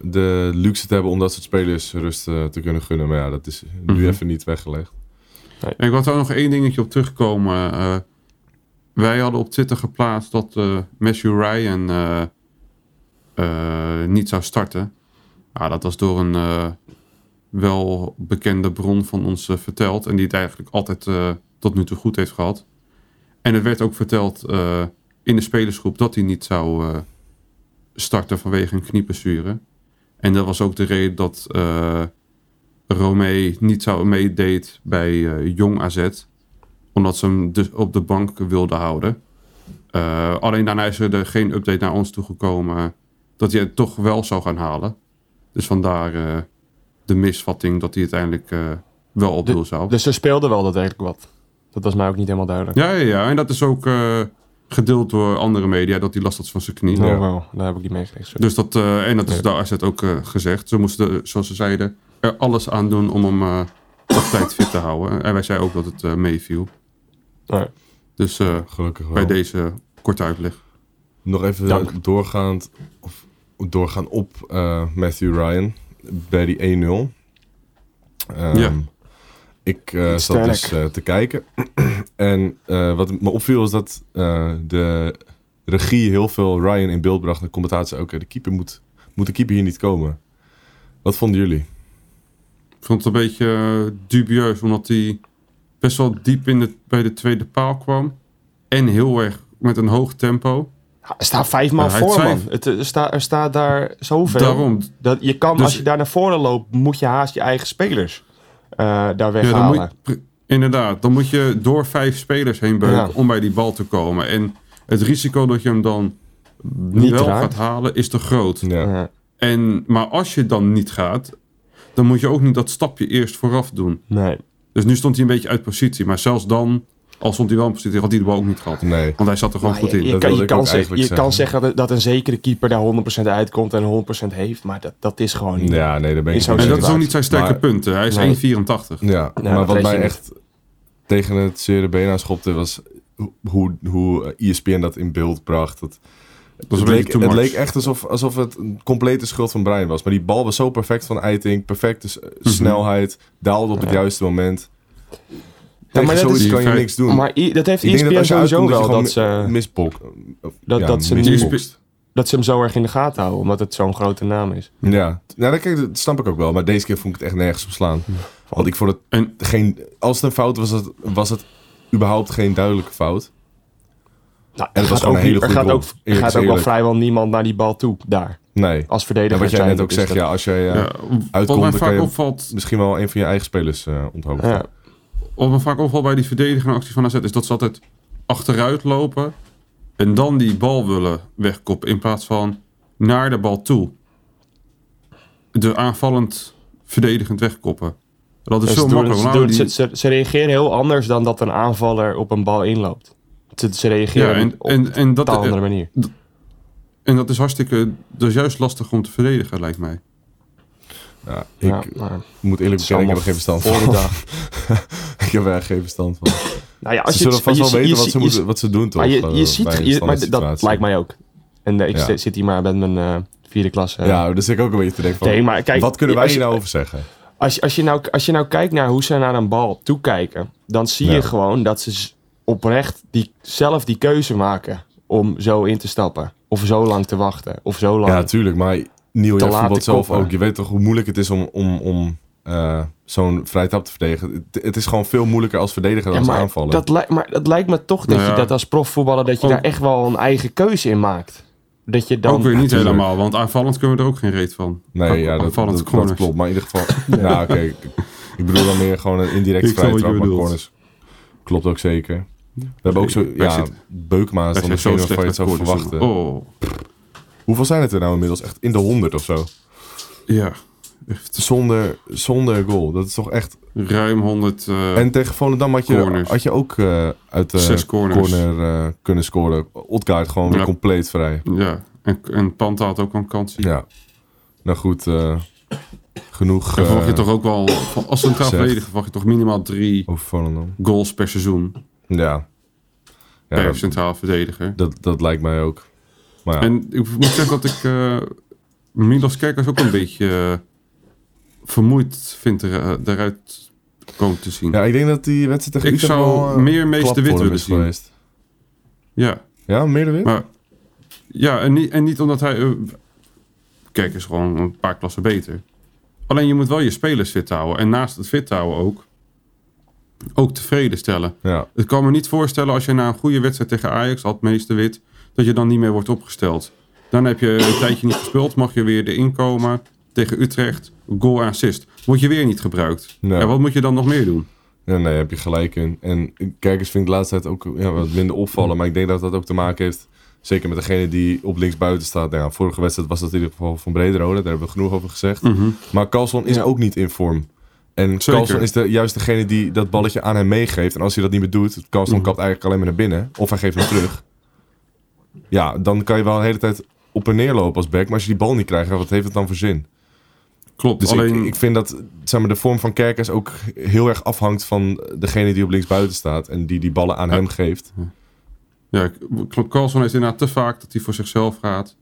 de luxe te hebben om dat soort spelers rust eh, te kunnen gunnen. Maar ja, dat is nu Mhm. even niet weggelegd. En ik wil daar nog één dingetje op terugkomen. Eh, wij hadden op Twitter geplaatst dat eh Matthew Ryan eh, eh, niet zou starten. Ja, dat was door een eh, wel bekende bron van ons eh, verteld. En die het eigenlijk altijd eh, tot nu toe goed heeft gehad. En het werd ook verteld eh, in de spelersgroep dat hij niet zou starten vanwege een knieblessure. En dat was ook de reden dat eh Romee niet zou meedeed bij Jong AZ. Omdat ze hem dus op de bank wilden houden. Alleen daarna is er geen update naar ons toegekomen dat hij het toch wel zou gaan halen. Dus vandaar de misvatting dat hij uiteindelijk eh, wel op De- doel zou. Dus ze speelden wel daadwerkelijk wat. Dat was mij ook niet helemaal duidelijk. Ja, ja, ja, en dat is ook eh, gedeeld door andere media dat hij last had van zijn knie. Oh, wel. Daar heb ik niet meegekregen. Dus dat, eh, en dat is Ja. de AZ ook gezegd. Ze moesten, zoals ze zeiden, er alles aan doen om hem eh, op tijd fit te houden. En wij zeiden ook dat het eh, meeviel. Dus eh, Gelukkig wel. bij deze korte uitleg. Nog even Dank. doorgaand, of, doorgaan op eh, Matthew Ryan bij die 1-0. Ehm, Ja. Ik eh, zat dus eh, te kijken. [CLEARS THROAT] en eh, wat me opviel is dat eh, de regie heel veel Ryan in beeld bracht. En de commentatie ook. De keeper moet, moet de keeper hier niet komen. Wat vonden jullie? Ik vond het een beetje dubieus, omdat hij best wel diep in de, bij de tweede paal kwam. En heel erg met een hoog tempo. Er staat vijf man voor, man. Het, er, staat, er staat daar zoveel. Daarom. Dat je kan, Dus- als je daar naar voren loopt, moet je haast je eigen spelers eh, daar Ja, dan weghalen. moet je, inderdaad, dan moet je door vijf spelers heen beuken Ja. om bij die bal te komen. En het risico dat je hem dan Niet wel raakt. gaat halen is te groot. Ja. Ja. En, maar als je dan niet gaat, dan moet je ook niet dat stapje eerst vooraf doen. Nee. Dus nu stond hij een beetje uit positie. Maar zelfs dan, al stond hij wel in positie, had hij de bal ook niet gehad. Nee. Want hij zat er gewoon Maar goed je, in. je Dat kan, je kan, ook zeg- eigenlijk je kan zeggen. dat, dat een zekere keeper daar 100% uitkomt en 100% heeft. Maar dat, dat is gewoon niet. Ja, nee, daar ben ik en dat is ook niet zijn sterke Maar- punten. Hij is Nee. 1,84. Ja, dat maar wat mij echt tegen het zere been aanschopte was ho- hoe, hoe ESPN dat in beeld bracht. Dat, Dat was het, leek, het leek echt alsof, alsof het een complete schuld van Brian was. Maar die bal was zo perfect van Eiting. Perfecte Mhm. snelheid. Daalde op het Ja. juiste moment. Maar Tegen dat is- kan je niks doen. Maar dat heeft dat ESPN als je sowieso uitkomt, wel dat ze, misbok. of- dat- ja, dat ze misbokst. dat ze hem zo erg in de gaten houden. Omdat het zo'n grote naam is. Ja, nou, dat, kijk, dat snap ik ook wel. Maar deze keer vond ik het echt nergens op slaan. Want ik vond het En geen... Als het een fout was, was het, was het überhaupt geen duidelijke fout. Nou, En het er was ook, een hele er gaat ook, er gaat ook wel vrijwel niemand naar die bal toe daar. Nee. Als En verdediger. wat jij net ook zegt, dat- ja, als jij ja, ja, wat uitkomt, dan kan je opvalt, misschien wel een van je eigen spelers eh onthoofden. Ja. Wat me vaak opvalt bij die verdedigende actie van AZ is dat ze altijd achteruit lopen en dan die bal willen wegkoppen in plaats van naar de bal toe. De aanvallend verdedigend wegkoppen. Dat is Dus zo doen- makkelijk. ze, doen- die- ze, reageren heel anders dan dat een aanvaller op een bal inloopt. Ze, ze reageren ja, en, op en, en, een dat, andere manier. en dat is hartstikke, dat is juist lastig om te verdedigen, lijkt mij. Ja, ik ja, maar moet eerlijk bekennen, ik heb er geen verstand voor de van. dag. [LAUGHS] ik heb er echt geen verstand van. Nou ja, als ze je, zullen het- vast je wel weten je wat ze, moeten, je wat ze doen, toch? Maar je, je ziet, je, maar dat lijkt mij ook. En eh, ik Ja. zit- zit hier maar met mijn eh, vierde klas. eh. Ja, dus ik ook een beetje te denken van... Nee, maar kijk, wat kunnen wij hier nou over zeggen? Als, je- als, je nou, als je nou kijkt naar hoe ze naar een bal toekijken, dan zie Ja. je gewoon dat ze oprecht die, zelf die keuze maken om zo in te stappen. Of zo lang te wachten. Of zo lang. Ja, natuurlijk. Maar Jij laat voetbalt zelf koppen. ook. Je weet toch hoe moeilijk het is om, om, om eh, zo'n vrije tap te verdedigen. Het, het is gewoon veel moeilijker als verdediger dan Ja, als maar, aanvallen. dat lijkt, maar dat lijkt me toch dat Nou je ja. dat als profvoetballer, dat je Ook- daar echt wel een eigen keuze in maakt. Dat je dan... ook weer niet helemaal, want aanvallend kunnen we er ook geen reet van. Nee, ja, dat, Aanvallend dat, dat corners. klopt. Maar in ieder geval... [LAUGHS] nou, oké. ik, ik bedoel dan meer gewoon een indirecte Ik snap vrije wat je trap, maar bedoelt. corners. Klopt ook zeker. We hebben ook zo... Ja, Beukma is dan degene waarvan je het met zou verwachten. Oh, Hoeveel zijn het er nou inmiddels? Echt in de honderd of zo? ja. Echt Zonder, zonder goal. Dat is toch echt... ruim 100. eh, En tegen Volendam had je, Corners. had je ook eh, uit de Zes corners. corner eh, kunnen scoren. Odgaard gewoon weer Ja. compleet vrij. Ja, en, en Panta had ook een kans. Ja. Nou goed, eh, genoeg En verwacht je eh, toch ook wel, als centraal verdediger, verwacht je toch minimaal drie goals per seizoen Ja. ja per dat, centraal verdediger. dat, dat lijkt mij ook. Maar ja, En ik moet zeggen dat ik eh Milos Kerkers ook een beetje eh, vermoeid vind er, eh, eruit komen te zien. ja, ik denk dat die wedstrijd tegen Ik zou wel, meer Mees klap de Wit willen zien. geweest. Ja, Ja, meer de wit? maar ja, en niet, en niet omdat hij. Kijk, is gewoon een paar klassen beter. Alleen je moet wel je spelers fit houden. En naast het fit houden ook. Ook tevreden stellen. Ja. Ik kan me niet voorstellen als je na een goede wedstrijd tegen Ajax had, meester wit, dat je dan niet meer wordt opgesteld. Dan heb je een tijdje niet gespeeld, mag je weer erin komen tegen Utrecht, goal en assist. Word je weer niet gebruikt. Ja. Ja, wat moet je dan nog meer doen? Ja, nee, heb je gelijk in. En kijkers vind ik de laatste tijd ook ja, wat minder opvallen. Maar ik denk dat dat ook te maken heeft. Zeker met degene die op links buiten staat. Nou ja, vorige wedstrijd was dat in ieder geval van Brederode. Daar hebben we genoeg over gezegd. Maar Carlson is Ja. ook niet in vorm. En Zeker. Carlson is de, juist degene die dat balletje aan hem meegeeft. En als hij dat niet meer doet, Carlson kapt eigenlijk alleen maar naar binnen. Of hij geeft hem terug. Ja, dan kan je wel de hele tijd op en neer lopen als back. Maar als je die bal niet krijgt, wat heeft het dan voor zin? Klopt, Dus alleen ik, ik vind dat zeg maar, de vorm van Kerkers ook heel erg afhangt van degene die op links buiten staat. En die die ballen aan Ja. hem geeft. ja, klopt, Carlson heeft inderdaad te vaak dat hij voor zichzelf gaat.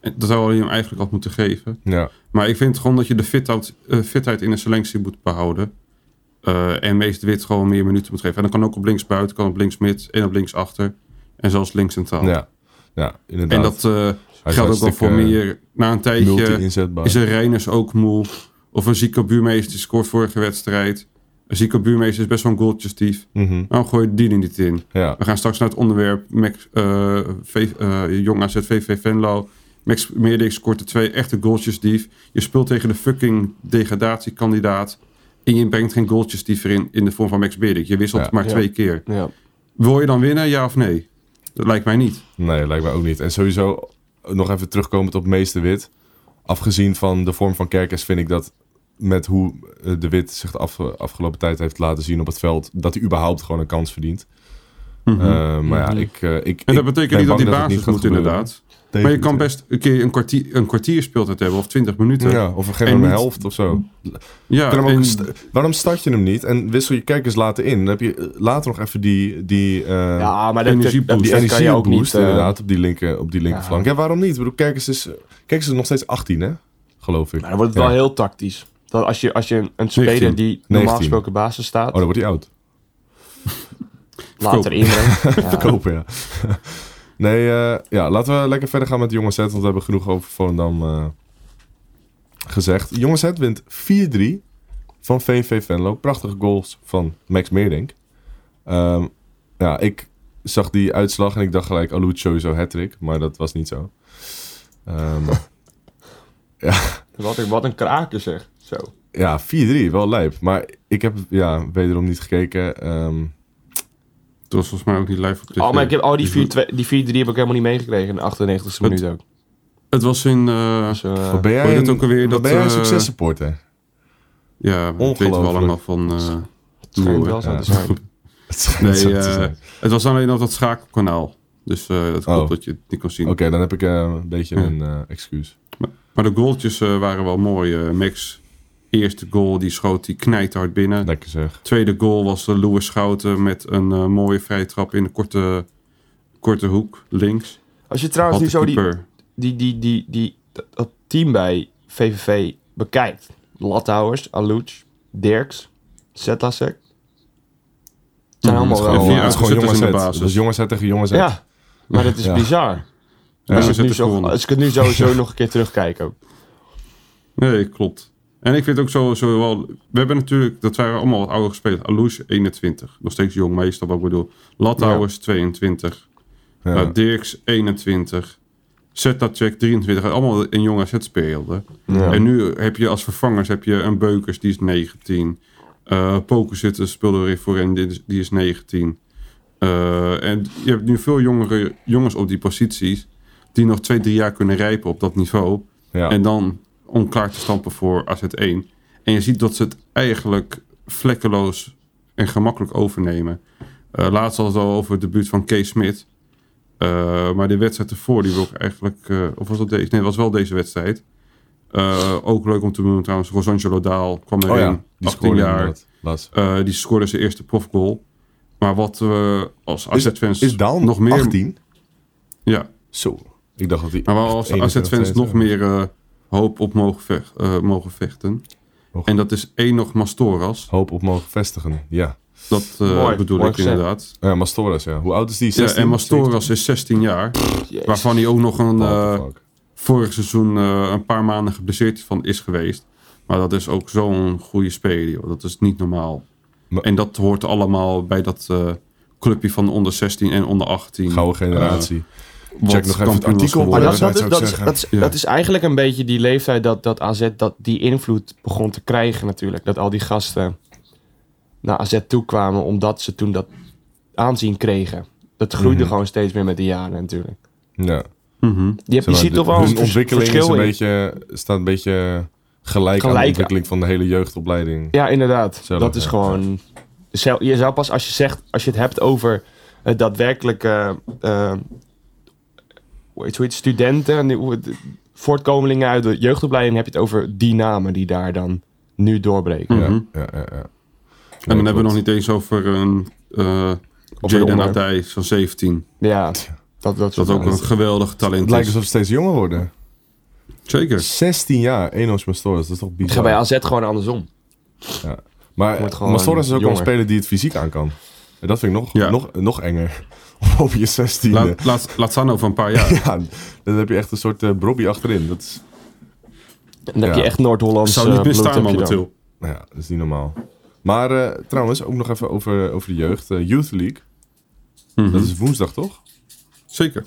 En dat zou hij hem eigenlijk had moeten geven. Ja, Maar ik vind gewoon dat je de fitheid, eh, fitheid in de selectie moet behouden. Eh, en meest wit gewoon meer minuten moet geven. En dan kan ook op links buiten, kan op links mid en op links achter. En zelfs links centraal. ja. Ja inderdaad. en dat eh, geldt ook wel voor meer. Na een tijdje is een Reiners ook moe. Of een Zico Buurmeester die scoort vorige wedstrijd. Een Zico Buurmeester is best wel een goaltjestief. Mhm, Nou, gooi je die er niet in. Ja, We gaan straks naar het onderwerp Max, eh, V- eh, Jong AZ VV Venlo. Max Meerdink scoort de twee echte goaltjes dief. Je speelt tegen de fucking degradatiekandidaat. En je brengt geen goaltjes dief erin in de vorm van Max Meerdink. Je wisselt Ja. maar Ja. twee keer. Ja. Wil je dan winnen, ja of nee? Dat lijkt mij niet. nee, lijkt mij ook niet. En sowieso nog even terugkomend op meeste wit. Afgezien van de vorm van Kerkers vind ik dat met hoe eh, De Wit zich de af, afgelopen tijd heeft laten zien op het veld, dat hij überhaupt gewoon een kans verdient. Mhm. Eh, maar ja, ik, eh, ik. en dat ik betekent niet dat het basis gaat moet gebeuren. inderdaad. Maar je kan best een keer een kwartier, een kwartier speeltijd hebben of 20 minuten. Ja, of een geen En een niet- helft of zo. Ja, ook waarom start je hem niet en wissel je kijkers later in? Dan heb je later nog even die, die, eh, Ja, maar Energieboost. dat, die dat kan je ook niet... energieboost eh, inderdaad op die, linker, op die linkerflank. Ja. waarom niet? Ik bedoel, kijkers is, kijkers is nog steeds 18 hè? Geloof ik. maar dan wordt het Ja. wel heel tactisch. Dat als je, als je een, speler 19. die normaal 19. gesproken basis staat, Oh, dan wordt hij oud. later inbrengt. [LAUGHS] Ja. Verkopen, ja. Nee, eh, ja, laten we lekker verder gaan met de jonge set, want we hebben genoeg over Volendam eh, gezegd. Jonge wint 4-3 van VV Venlo. Prachtige goals van Max Meerdink. Ehm, ja, ik zag die uitslag en ik dacht gelijk, Aloud sowieso hat maar dat was niet zo. Ehm, [LAUGHS] Wat, een, wat een kraker zeg. Zo. ja, 4-3, wel lijp. Maar ik heb ja, wederom niet gekeken. Ehm, Het was volgens mij ook niet live op tv. Oh, maar ik heb, oh, die Dus 4-2 die 4-3 heb ik helemaal niet meegekregen in de 98e minuut ook. Het was in... eh, Dus, wat ben jij, een- ook alweer, wat dat, ben jij een eh, successupporter? ja, dat weten we allemaal van... eh het schijnt wel zo Ja. te zijn. [LAUGHS] Het zo Nee, te eh, zijn. het was alleen op dat schakelkanaal. Dus eh dat klopt Oh. dat je het niet kon zien. Oké, dan heb ik eh, een beetje Ja. een eh, excuus. Maar de goaltjes eh, waren wel mooi. eh, Max, eerste goal, die schoot die knijterhard binnen. Lekker zeg. Tweede goal was de Louis Schouten met een eh, mooie vrije trap in de korte, korte hoek, links. Als je trouwens nu zo die, die, die, die, die, dat, team bij VVV bekijkt. Lathouwers, Aluc, Dirks, Zetasek. Het zijn allemaal wel... Ja, eh, het is gewoon Zetters jonge in de basis. Dat is tegen jonge set. ja, maar dat is [LAUGHS] Ja. bizar. Ja, als, het nu zo, als ik het nu sowieso [LAUGHS] nog een keer terugkijk ook. Nee, klopt. En ik vind ook sowieso wel... We hebben natuurlijk... Dat waren allemaal wat ouder spelers. Alouche 21. Nog steeds jong meestal, wat ik bedoel. Lathouwers 22. Ja. Uh, Dirks 21. Zetacek 23. Allemaal in jonge zetsperiode. Ja. En nu heb je als vervangers heb je een Beukers, die is 19. Eh Pokerzitter speelde weer voor en die is, die is 19. Eh, en je hebt nu veel jongere jongens op die posities... die nog twee, drie jaar kunnen rijpen op dat niveau. En dan om klaar te stampen voor AZ1. En je ziet dat ze het eigenlijk vlekkeloos en gemakkelijk overnemen. Eh, laatst het al over het debuut van Kees Smit. Eh, maar de wedstrijd ervoor, die wil ik eigenlijk... eh, of was dat deze? Nee, het was wel deze wedstrijd. Ook leuk om te doen trouwens. Rosangelo Daal kwam erin. oh ja, die 18 scoorde jaar. die scoorde zijn eerste profgoal. Maar wat we als Is, AZ-fans is Daal nog meer... 18? Ja, Zo. Ik dacht dat hij... maar als 21 AZ-fans nog meer hoop op mogen, vecht- eh, mogen vechten. En dat is één nog Mastoras. Hoop op mogen vestigen. Ja. Dat eh, Mooi, bedoel mooi ik gezegd. inderdaad. Ja, Mastoras, ja. Hoe oud is die? Ja, 16? en Mastoras is 16 jaar. Jezus. Waarvan hij ook nog een, eh, vorig seizoen eh, een paar maanden geblesseerd van is geweest. Maar dat is ook zo'n goede speler. joh. Dat is niet normaal. Maar- En dat hoort allemaal bij dat eh, clubje van onder 16 en onder 18. Gouden generatie. Check nog even het artikel Maar geworden. dat, is, dat, is, dat, zeggen. is, Ja. dat is eigenlijk een beetje die leeftijd dat, dat AZ dat die invloed begon te krijgen natuurlijk. Dat al die gasten naar AZ toe kwamen omdat ze toen dat aanzien kregen. Dat groeide Mhm. gewoon steeds meer met de jaren natuurlijk. Ja. Mhm. Je, hebt, je ziet toch wel hun een ontwikkeling is verschil een in. beetje, staat een beetje gelijk, aan de ontwikkeling van de hele jeugdopleiding. Ja, inderdaad. Zelf, dat is ja. gewoon... Je zou pas als je zegt, als je het hebt over het daadwerkelijke eh, heet hoe heet het, studenten, voortkomelingen uit de jeugdopleiding, heb je het over die namen die daar dan nu doorbreken. Mhm. Ja, ja, ja, ja. En dan hebben we nog niet eens over een uh, Jaden. Adij van 17. Ja, dat, dat, Dat ook een geweldig talent Het lijkt alsof ze steeds jonger worden. Zeker. 16 jaar, Enos Mastoras, dat is toch Ik bizar. ga bij AZ gewoon andersom. Maar gewoon Mastoras is ook wel een jonger. speler die het fysiek aan kan. En dat vind ik nog, Ja. nog, nog enger. [LAUGHS] Op je 16e. Laat, staan over een paar jaar. [LAUGHS] Ja, dan heb je echt een soort uh, Brobby achterin. Dat is, dan heb je echt Noord-Hollands Zou niet eh, meer bloed staan heb je dan. momenteel. nou ja, dat is niet normaal. Maar eh, trouwens, ook nog even over, over de jeugd. Eh, Youth League, Mhm. dat is woensdag toch? Zeker.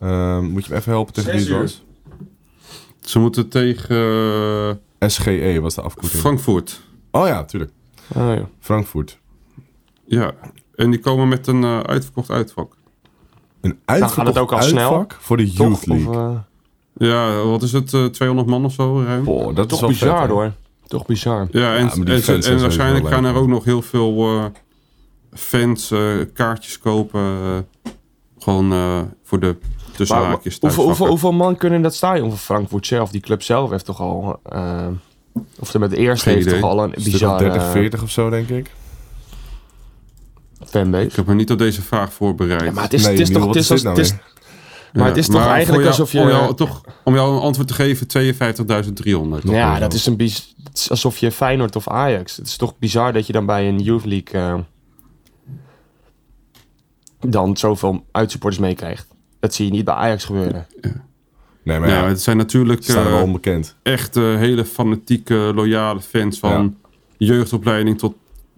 Ehm, moet je me even helpen tegen wie het uur. Ze moeten tegen eh, SGE was de afkorting. Frankfurt. oh ja, tuurlijk. Oh, ja. Frankfurt. Ja. En die komen met een eh, uitverkocht uitvak. Een gaat uitverkocht het ook al snel? uitvak voor de Toch? Youth Of, League. eh, Ja, wat is het? eh, 200 man of zo ruim? Boah, dat is toch wel bizar vet, hoor. Toch bizar. Ja, en, en, waarschijnlijk gaan er ook nog heel veel eh, fans eh, kaartjes kopen. eh, gewoon eh, voor de tussen Maar haakjes hoeveel, hoeveel, thuisvakken. hoeveel man kunnen in dat stadion van Frankfurt zelf? Die club zelf heeft toch al... eh, of de met de eerste Geen heeft idee. toch al een bizarre 30, 40 of zo, denk ik. Fanbase. Ik heb me niet op deze vraag voorbereid. Ja, maar het is, Nee, het is Niel, toch... Het is nou is, maar het is toch voor eigenlijk jou- alsof je... Om jou, toch, om jou een antwoord te geven, 52.300. toch? ja, dat is, een biz, het is alsof je Feyenoord of Ajax. Het is toch bizar dat je dan bij een Youth League... eh, dan zoveel uitsupporters meekrijgt. Dat zie je niet bij Ajax gebeuren. Nee, maar Ja, ja, het zijn natuurlijk eh, onbekend. echt eh, hele fanatieke, loyale fans van jeugdopleiding tot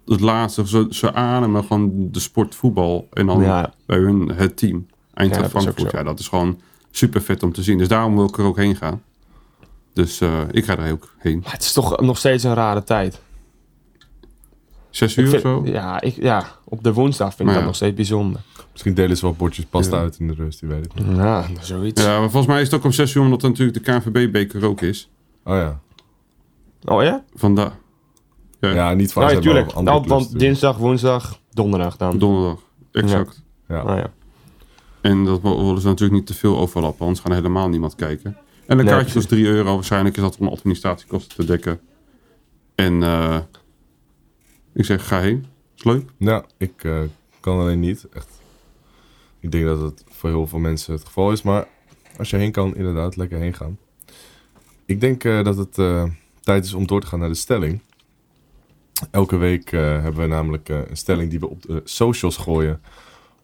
het laatste. Ze, ze ademen gewoon de sport voetbal en dan Ja. bij hun het team. Eindracht Ja, Frankfurt. Ja, dat is gewoon super vet om te zien. Dus daarom wil ik er ook heen gaan. Dus eh, ik ga er ook heen. Maar het is toch nog steeds een rare tijd. Zes uur of zo? ja, ik, ja, op de woensdag vind ik dat nog steeds bijzonder. Misschien delen ze wel bordjes pasta Ja. uit in de rust, die weet ik niet. Ja, zoiets. Ja, maar volgens mij is het ook om zes uur, omdat natuurlijk de KNVB-beker ook is. Oh ja. Oh ja? Vandaar. Ja, Ja, niet Ja, natuurlijk. van andere Nou, want natuurlijk. dinsdag, woensdag, donderdag dan. donderdag. Exact. Ja. Ja. En dat wil- willen ze natuurlijk niet te veel overlappen, anders gaan helemaal niemand kijken. En de Nee, kaartje kost 3 euro. Waarschijnlijk is dat om administratiekosten te dekken. En eh, ik zeg, ga heen. Is leuk. Ja, ik eh, kan alleen niet. Echt. Ik denk dat het voor heel veel mensen het geval is. Maar als je heen kan, inderdaad, lekker heen gaan. Ik denk eh, dat het eh, tijd is om door te gaan naar de stelling. Elke week eh, hebben we namelijk eh, een stelling die we op de socials gooien.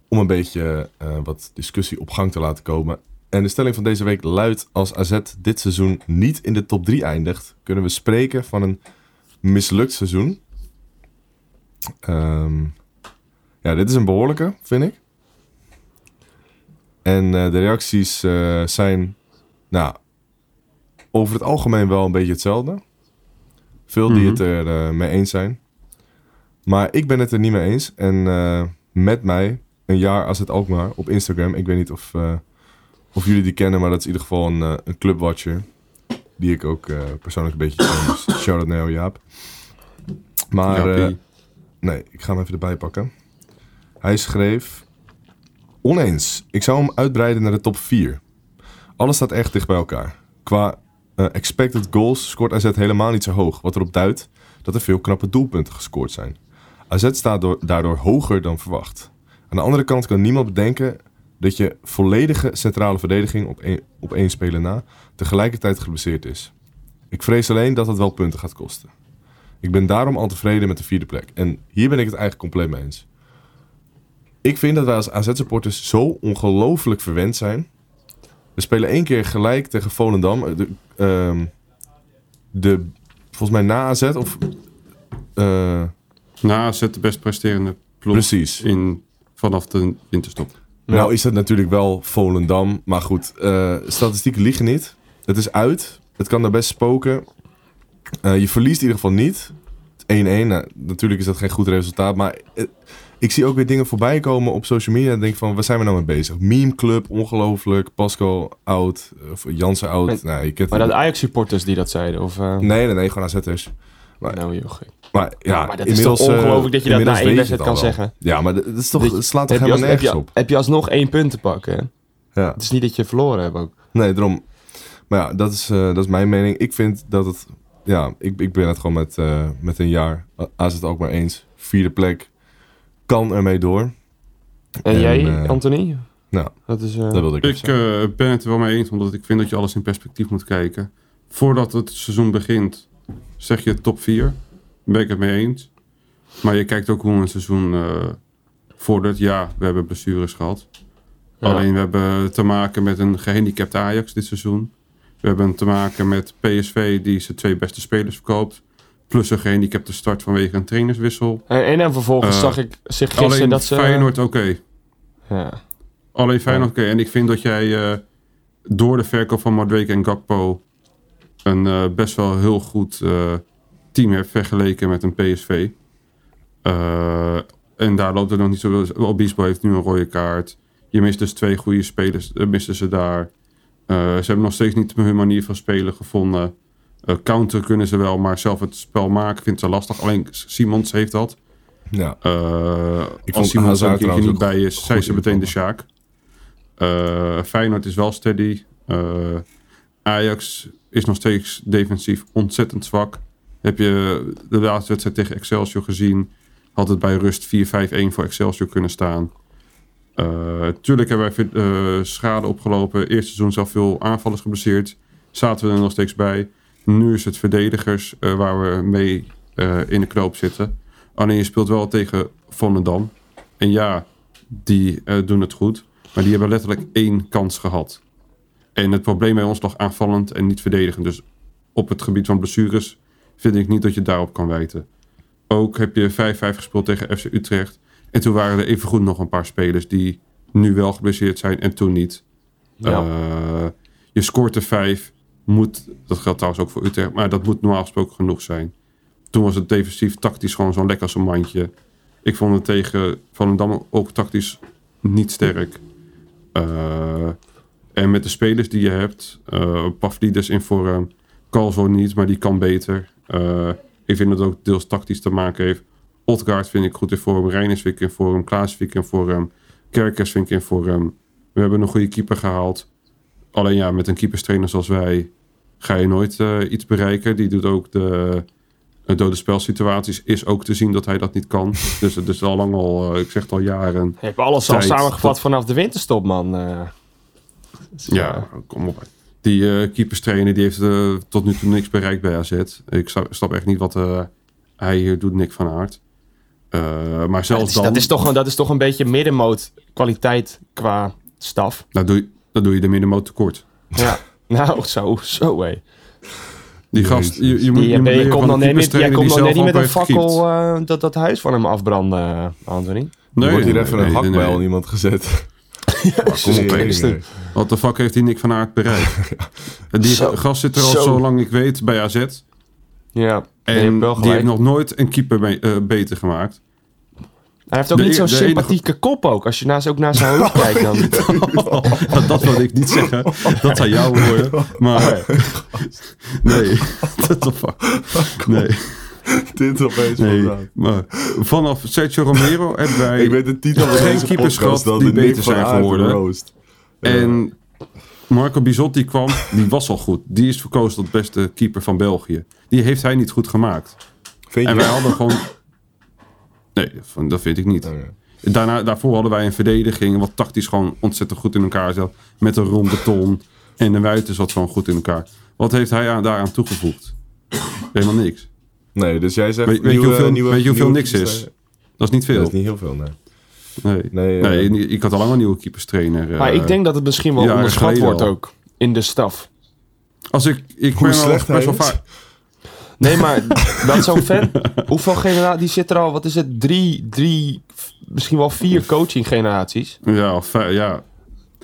Om een beetje eh, wat discussie op gang te laten komen. En de stelling van deze week luidt: Als AZ dit seizoen niet in de top 3 eindigt, kunnen we spreken van een mislukt seizoen. Ehm, ja, dit is een behoorlijke, vind ik. En de reacties zijn, nou, over het algemeen wel een beetje hetzelfde. Veel die Mhm. het er eh, mee eens zijn. Maar ik ben het er niet mee eens. En eh, met mij, een jaar als het Alkmaar op Instagram. Ik weet niet of, eh, of jullie die kennen, maar dat is in ieder geval een, een clubwatcher. Die ik ook persoonlijk een beetje ken. Dus shout-out naar jou, Jaap. Maar... Nee, ik ga hem even erbij pakken. Hij schreef... Oneens. Ik zou hem uitbreiden naar de top 4. Alles staat echt dicht bij elkaar. Qua eh, expected goals scoort AZ helemaal niet zo hoog. Wat erop duidt dat er veel knappe doelpunten gescoord zijn. AZ staat door- daardoor hoger dan verwacht. Aan de andere kant kan niemand bedenken dat je volledige centrale verdediging op één, op één speler na tegelijkertijd geblesseerd is. Ik vrees alleen dat het wel punten gaat kosten. Ik ben daarom al tevreden met de vierde plek. En hier ben ik het eigenlijk compleet mee eens. Ik vind dat wij als AZ-supporters zo ongelooflijk verwend zijn. We spelen één keer gelijk tegen Volendam. De, ehm, de, volgens mij na AZ of... eh, Na zet de best presterende ploeg precies. in, vanaf de winterstop. Nou is dat natuurlijk wel Volendam. Maar goed, eh, statistieken liegen niet. Het is uit. Het kan daar best spoken. Eh, je verliest in ieder geval niet. 1-1, nou, natuurlijk is dat geen goed resultaat. Maar ik zie ook weer dingen voorbij komen op social media. En denk van, waar zijn we nou mee bezig? Meme Club, ongelooflijk. Pascal oud. Of Jansen oud. Nou, Maar dat Ajax-supporters die dat zeiden? Of, eh, Nee, nee, nee. Gewoon AZ'ers. Maar, Nou, joh, gek. maar ja, maar dat is inmiddels, toch eh, ongelooflijk dat je dat na één wedstrijd kan wel. zeggen? Ja, maar dat, is toch, Dat slaat toch als, helemaal heb, nergens je, op. heb je alsnog één punt te pakken? Ja. Het is niet dat je verloren hebt ook. Nee, daarom. Maar ja, dat is, eh, dat is mijn mening. Ik vind dat het... Ja, ik, ik ben het gewoon met, eh, met een jaar. Als het ook maar eens. Vierde plek. Kan ermee door. En, En, jij, eh, Anthony? Nou, Dat is, eh, dat wilde ik, Ik eh, ben het er wel mee eens, omdat ik vind dat je alles in perspectief moet kijken. Voordat het seizoen begint, zeg je top 4. Ben ik het mee eens. Maar je kijkt ook hoe een seizoen eh vordert. Ja, we hebben blessures gehad. Ja. Alleen we hebben te maken met een gehandicapt Ajax dit seizoen. We hebben te maken met PSV die zijn twee beste spelers verkoopt. Plus een gehandicapte start vanwege een trainerswissel. En, en, en vervolgens Eh, zag ik zich gisteren Alleen dat ze... Feyenoord oké. Ja. Alleen Feyenoord oké. En ik vind dat jij eh, door de verkoop van Madueke en Gakpo... een eh, best wel heel goed eh, team hebt vergeleken met een PSV. Eh, en daar loopt het nog niet zo... Obispo heeft nu een rode kaart. Je mist dus twee goede spelers. eh, misten ze daar. Eh, ze hebben nog steeds niet hun manier van spelen gevonden. Eh, counter kunnen ze wel, maar zelf het spel maken vindt ze lastig. Alleen Simons heeft dat. Ja. Eh, vond als Simons er Hazard een keertje niet bij is, zijn ze meteen de. Sjaak. Eh Feyenoord is wel steady. Ajax is nog steeds defensief ontzettend zwak. Heb je de laatste wedstrijd tegen Excelsior gezien? Had het bij rust 4-5-1 voor Excelsior kunnen staan. Tuurlijk hebben wij schade opgelopen. Eerste seizoen zelf veel aanvallers geblesseerd. Zaten we er nog steeds bij. Nu is het verdedigers eh, waar we mee eh, in de knoop zitten. Alleen je speelt wel tegen Volendam. En ja, die eh, doen het goed. Maar die hebben letterlijk één kans gehad. En het probleem bij ons lag aanvallend en niet verdedigend. Dus op het gebied van blessures vind ik niet dat je daarop kan wijten. Ook heb je 5-5 gespeeld tegen FC Utrecht. En toen waren er evengoed nog een paar spelers die nu wel geblesseerd zijn en toen niet. Ja. Je scoort er 5. Moet, dat geldt trouwens ook voor Utrecht, maar dat moet normaal gesproken genoeg zijn. Toen was het defensief tactisch gewoon zo'n lekker een mandje. Ik vond het tegen Volendam ook tactisch niet sterk. Eh, en met de spelers die je hebt, eh Pavlidis in vorm, Calvo niet, maar die kan beter. Eh, ik vind dat het ook deels tactisch te maken heeft. Odgaard vind ik goed in vorm, Reiners vind ik in vorm, Klaas vind ik in vorm, Kerkers vind ik in vorm. We hebben een goede keeper gehaald. Alleen ja, met een keeperstrainer zoals wij ga je nooit eh, iets bereiken. Die doet ook de uh, dode spelsituaties. Is ook te zien dat hij dat niet kan. [LAUGHS] dus het is al lang al, eh, ik zeg het al jaren. Je hebt alles al samengevat dat- vanaf de winterstop, man. Eh, dus, Ja, kom op. Die keeperstrainer die heeft tot nu toe niks bereikt bij AZ. Ik snap, snap echt niet wat eh, hij hier doet, Nick van Aert. Eh, maar dat, zelfs is, dan, dat, is toch, een- dat is toch een beetje middenmoot kwaliteit qua staf. dan, doe je, dan doe je de middenmoot tekort. Ja. [LAUGHS] nou, zo, zo hé. Die gast, je, je moet Je, komt een net niet, jij komt net zelf niet met een fakkel eh, dat dat huis van hem afbranden, eh, Anthony. Er wordt hier nee, even nee, een nee, hakbijl nee. iemand gezet. [LAUGHS] Kom op, Wat de fuck heeft die Nick van Aert bereikt? [LAUGHS] En Die Zo. gast zit er al Zo. zo lang ik weet bij AZ. Ja, En die heeft nog nooit een keeper be- eh, beter gemaakt. Hij heeft ook de niet e- zo'n enige- sympathieke kop ook. Als je naast, ook naar zijn [LAUGHS] hoofd kijkt dan. [LAUGHS] dat, dat wilde ik niet zeggen. Dat zijn jouw woorden. Maar [LAUGHS] nee. What the fuck? Nee. Dit opeens nee. vandaan. Maar vanaf Sergio Romero hebben wij... Ik weet de titel van Geen keepers gehad die beter van zijn geworden. roast. En Marco Bizotti kwam, die was al goed. Die is verkozen tot beste keeper van België. Die heeft hij niet goed gemaakt. Vind En je wij hadden gewoon... Nee, van- dat vind ik niet. Daarna, daarvoor hadden wij een verdediging wat tactisch gewoon ontzettend goed in elkaar zat. Met een ronde ton. En de Wuiten zat gewoon goed in elkaar. Wat heeft hij aan, daaraan toegevoegd? Helemaal niks. Nee, dus jij zegt Weet, weet je hoeveel, nieuwe- weet je hoeveel nieuwe niks is? Dat is niet Dat veel. is niet heel veel, nee. Nee, Nee, nee, eh, ik had al lang een nieuwe keeperstrainer. Maar eh. ik denk dat het misschien wel onderschat wordt al. ook. In de staf. Als ik, ik Hoe ben al slecht best wel vaak... Nee, maar [LAUGHS] dat zo'n fan... Hoeveel generaties... Die zit er al... Wat is het? Drie, drie... Misschien wel vier coaching generaties. Ja, of vijf- ja.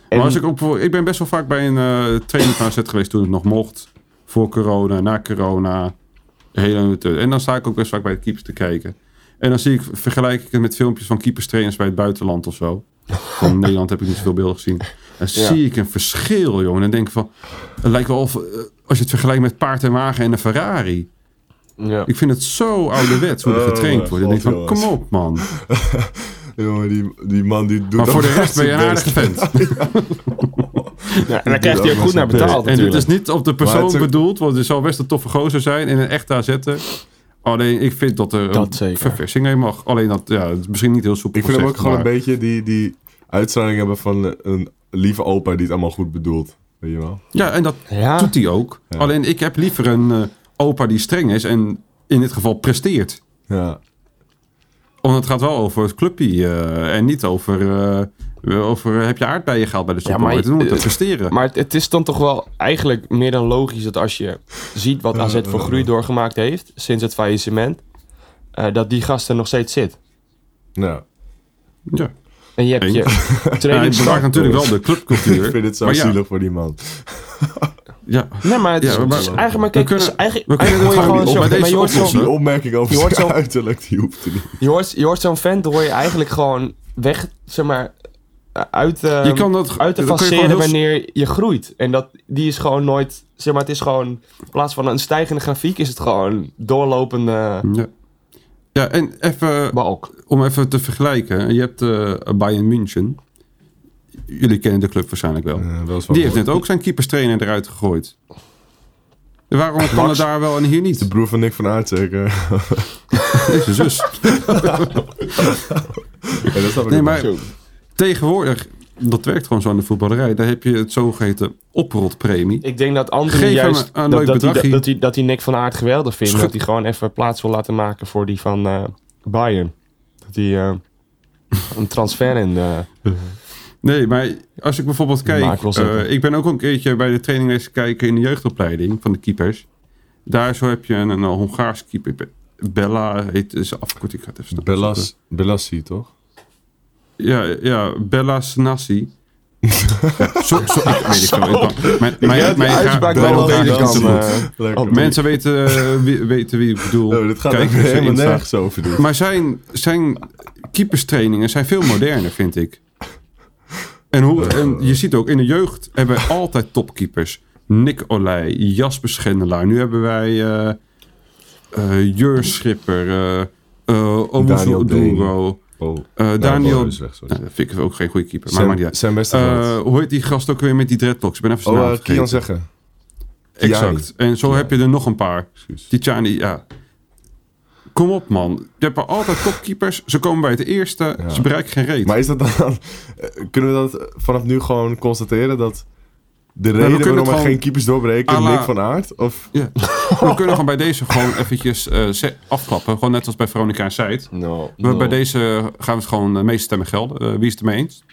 En- Maar als ik, op, ik ben best wel vaak bij een eh training van AZ geweest toen het nog mocht. Voor corona, na corona. Hele, en dan sta ik ook best vaak bij de keepers te kijken. En dan zie ik, vergelijk ik het met filmpjes van keeperstrainers bij het buitenland of zo. Van [LAUGHS] Nederland heb ik niet zoveel beelden gezien. Dan Ja. zie ik een verschil, jongen. En dan denk ik van, het lijkt wel of, eh, als je het vergelijkt met paard en wagen en een Ferrari. Ja. Ik vind het zo ouderwets hoe er Oh, getraind wordt. En denk ik van, kom op man. [LAUGHS] Jongen, die, die man die doet Maar voor de rest ben je een aardige best. vent. [LAUGHS] Ja, en dan krijgt hij ook goed naar betaald En dit is niet op de persoon bedoeld, want het zal best een toffe gozer zijn in een echte AZ'er. Alleen ik vind dat er Dat een verversing in mag. Alleen dat, ja, het is misschien niet heel soepel Ik vind hem ook gewoon een beetje die, die uitstraling hebben van een lieve opa die het allemaal goed bedoelt. Weet je wel? Ja, en dat Ja. doet hij ook. Ja. Alleen ik heb liever een eh, opa die streng is en in dit geval presteert. Ja. Want het gaat wel over het clubje eh, en niet over, eh, over heb je aardbeien gehaald bij de Ja, supermarkt. maar- Dan moet het eh, presteren. Maar het, het is dan toch wel eigenlijk meer dan logisch dat als je ziet wat AZ voor groei doorgemaakt heeft sinds het faillissement, eh, dat die gast er nog steeds zit. ja. ja. En je hebt je [LAUGHS] Ja, natuurlijk wel de clubcultuur. [LAUGHS] Ik vind het zo maar ja, zielig voor die man. Ja, Nee, maar het is, Ja, maar- het is eigenlijk maar We kijk, kunnen- het is eigenlijk, we kunnen eigenlijk het hoor je gewoon gewoon op- zo, bij maar deze je hoort. Die opmerking over Je hoort zo- uiterlijk, die hoeft er niet. Je hoort, je hoort zo'n vent, hoor je eigenlijk gewoon weg, zeg maar, uit, eh, Je kan dat- uit te faceren heel- wanneer je groeit. En dat, die is gewoon nooit... Zeg maar, het is gewoon... In plaats van een stijgende grafiek is het gewoon doorlopende Ja. Ja, en even balk. om even te vergelijken. Je hebt eh Bayern München. Jullie kennen de club waarschijnlijk wel. Eh, wel Die heeft net ook zijn keeperstrainer eruit gegooid. Waarom kan het daar wel en hier De niet? broer van Nick van Aert zeker. [LAUGHS] Deze zus. Ja, dat Nee, ook maar tegenwoordig, dat werkt gewoon zo in de voetballerij. Daar heb je het zogeheten oprotpremie. Ik denk dat hem juist... een dat, leuk dat, hij, bedragje. dat, hij, dat hij Nick van Aert geweldig vindt. Schut- Dat hij gewoon even plaats wil laten maken voor die van eh, Bayern. Dat hij eh, een transfer in... eh, [LAUGHS] Nee, maar als ik bijvoorbeeld kijk... eh, ik ben ook een keertje bij de training eens kijken in de jeugdopleiding van de keepers. Daar zo heb je een, een Hongaars keeper. Be- Bella heet is afkorting. Ik ga het even. Bellas, Bellassi, toch? Ja, ja, Bella Snassi. [LAUGHS] zo, zo, ik weet ik Mijn, mijn, uitspraak wel eh. Oh, Mensen weten, eh, wie, weten wie ik bedoel. Oh, dit gaat Kijk eens helemaal nergens over doen. Maar zijn, zijn keeperstrainingen zijn veel moderner, vind ik. En, hoe, en je ziet ook, in de jeugd hebben wij altijd topkeepers. Nick Olij, Jasper Schendelaar. Nu hebben wij eh, Jur Schipper, Daniel Deen. Oduro, Oh. Nou, Daniel... Weg, sorry. Nou, vind ik ook geen goede keeper, maar maakt niet. Sam hoe heet die gast ook weer met die dreadlocks? Ik ben even zijn oh, uh. Kian zeggen. Exact. En zo heb je er nog een paar. Tijani, ja. Kom op, man. Je hebt altijd topkeepers. Ze komen bij het eerste. Ja. Ze bereiken geen reet. Maar is dat dan... [LAUGHS] eh, Kunnen we dat vanaf nu gewoon constateren dat... De reden kunnen waarom er geen keepers doorbreken, Nick van Aert? Of... Ja. [LAUGHS] We kunnen gewoon bij deze gewoon eventjes eh, ze- afklappen. Gewoon net als bij Veronica en Seid. no, Bij deze gaan we het gewoon de meeste stemmen gelden. Eh, wie is het ermee eens?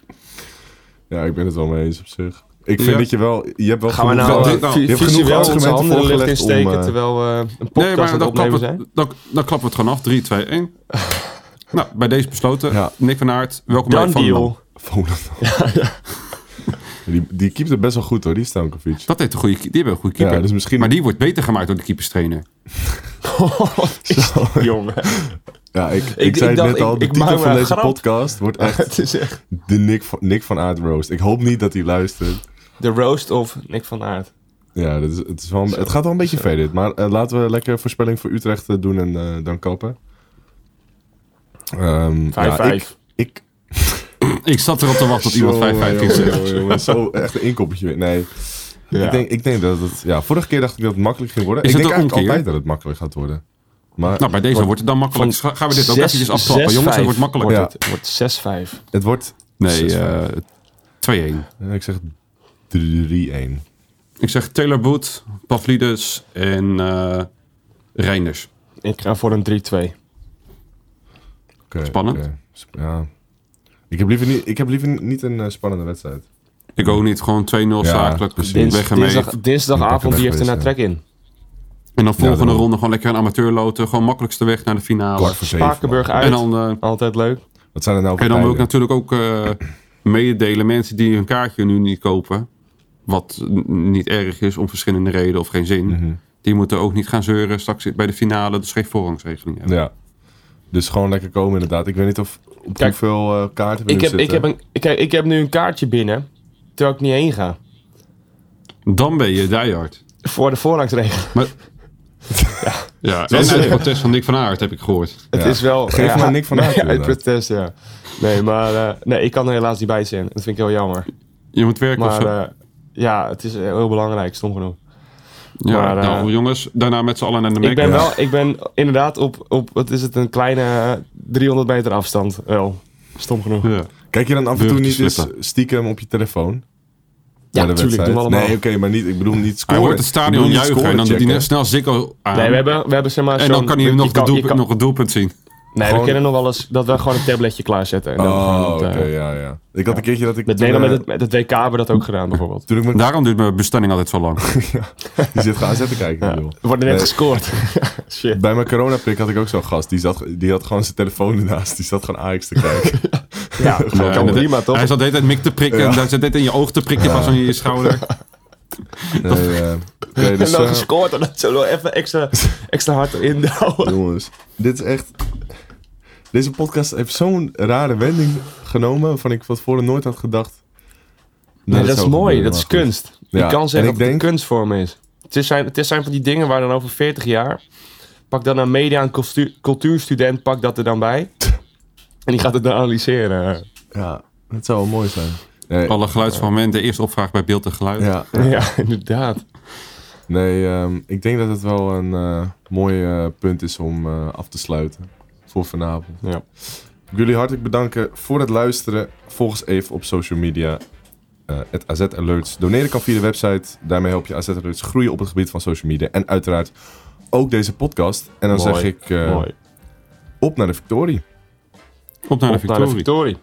Ja, ik ben het wel mee eens op zich. Ik vind Ja. dat je wel... Je hebt wel Gaan we genoeg- nou, dit eh, nou- vi- je hebt genoeg argumenten voorgelegd om, insteken eh, terwijl we een podcast aan het dan opnemen klappen, zijn? we, dan, dan klappen we het gewoon af. 3, 2, 1. nou, bij deze besloten. Ja. Nick van Aert, welkom bij Van. [LAUGHS] [LAUGHS] Die, die keept het best wel goed hoor, die Stankovic. Dat heeft een goede, die hebben een goede keeper. Ja, dus misschien... Maar die wordt beter gemaakt door de keeperstrainer. [LAUGHS] Jongen. Ja, ik, ik, Ik- zei ik dacht, net al, ik- de ik titel van deze grap. podcast wordt echt Het is echt de Nick van, Nick van Aert roast. Ik hoop niet dat hij luistert. De roast of Nick van Aert. Ja, dat is, het, is wel, een- het gaat wel een beetje ver dit. Maar eh, laten we lekker voorspelling voor Utrecht eh, doen en eh, dan kappen. Ehm, 5-5. ja, ik, ik, [COUGHS] Ik zat erop te wachten tot iemand 5-5 ging zeggen. Zo echt een inkoppertje. Nee, Ja. ik, denk, ik denk dat het... Ja, vorige keer dacht ik dat het makkelijk ging worden. Is ik het denk een eigenlijk omkeer? altijd dat het makkelijk gaat worden. Maar Nou, bij deze wordt het dan makkelijk. Gaan we dit ook Zes- eventjes afklappen. Jongens, het wordt makkelijk. Ja. Wordt het wordt 6-5. het wordt... Nee, 6-5. eh 2-1. Ja, ik zeg 3-1. Ik zeg Taylor Boot, Pavlidis en eh Reinders. Ik ga voor een 3-2. Oké, Spannend. Sp- Ja. Ik heb liever niet, ik heb liever niet een eh, spannende wedstrijd. Ik ook niet. Gewoon 2-0 Ja, zakelijk. precies. Dins, weg. Dinsdag, dinsdagavond, die heeft er naar trek in. En dan volgende ronde gewoon lekker een amateurloten. Gewoon makkelijkste weg naar de finale. Spakenburg uit. En dan, eh, Altijd leuk. Wat zijn er nou voor en dan wil ik natuurlijk ook eh, [CLEARS THROAT] mededelen. Mensen die hun kaartje nu niet kopen. Wat niet erg is om verschillende redenen of geen zin. Mhm. Die moeten ook niet gaan zeuren straks bij de finale. Dus geen voorrangsregeling hebben. Ja. Dus gewoon lekker komen inderdaad. Ik weet niet of op Kijk, hoeveel eh, kaarten we Ik nu heb, ik, heb een, ik, kijk, ik heb nu een kaartje binnen, terwijl ik niet heen ga. Dan ben je diehard. Voor de voorrangsregel. Maar... [LAUGHS] ja, en uit protest van Nick van Aert heb ik gehoord. Het Ja. is wel... Geef maar Nick van Aert, inderdaad. protest, ja. Nee, maar eh, nee, ik kan er helaas niet bij zijn. Dat vind ik heel jammer. Je moet werken of Maar zo. eh, ja, het is heel belangrijk, stom genoeg. ja, maar, eh, nou jongens, daarna met z'n allen naar de Mac. Ik ben, wel, ik ben inderdaad op, op, wat is het, een kleine eh, 300 meter afstand. Wel, stom genoeg. Ja. Kijk je dan af en toe niet eens stiekem op je telefoon? Ja, natuurlijk, doen we allemaal. Nee, oké, maar niet, ik bedoel niet Hij scoren. hoort het stadion juichen en dan doet hij snel Ziggo aan. Nee, we hebben, we hebben zeg maar en dan kan hij je nog, kan- doelpunt, kan- nog het doelpunt zien. Nee, Gewoon- we kennen nog wel eens dat we gewoon een tabletje klaarzetten. En dan Oh, oké, eh, ja, ja. Ik had een keertje dat ik... Met toen, Nederland eh, met het, met het WK hebben we dat ook gedaan, bijvoorbeeld. Toen ik met... Daarom duurt mijn bestelling altijd zo lang. [LAUGHS] Die zit gaan zetten kijken, Ja. bedoel. Er wordt net Nee. gescoord. [LAUGHS] Shit. Bij mijn coronaprik had ik ook zo'n gast. Die, zat, die had gewoon zijn telefoon ernaast. Die zat gewoon Ajax te kijken. [LAUGHS] Ja, Ja, kan en prima, toch? Hij zat de hele tijd mik te prikken. Ja. Daar zit dit in je oog te prikken, pas aan je schouder. Nee, eh, oké, dus, en dan eh, gescoord en dat zo wel even extra, extra hard erin houden. jongens, dit is echt... Deze podcast heeft zo'n rare wending genomen... waarvan ik van tevoren nooit had gedacht... Nee, dat is mooi. Dat is kunst. Je Ja, kan zeggen en dat het denk- een kunstvorm is. Het is zijn, het is zijn van die dingen waar dan over 40 jaar... Pak dan een media- en cultu- cultuurstudent, pak dat er dan bij. En die gaat het dan analyseren. Ja, dat zou wel mooi zijn. Nee, Alle geluidsfragmenten, eerst opvraag bij beeld en geluid. ja, [LAUGHS] Ja, inderdaad. nee ehm, ik denk dat het wel een eh, mooi eh, punt is om eh, af te sluiten voor vanavond. Ja. Ik wil jullie hartelijk bedanken voor het luisteren. Volg ons even op social media. eh het AZ Alerts. Doneren kan via de website. Daarmee help je AZ Alerts groeien op het gebied van social media. En uiteraard ook deze podcast. En dan Mooi, zeg ik eh, Mooi. op naar de victorie. Op naar de naar victorie.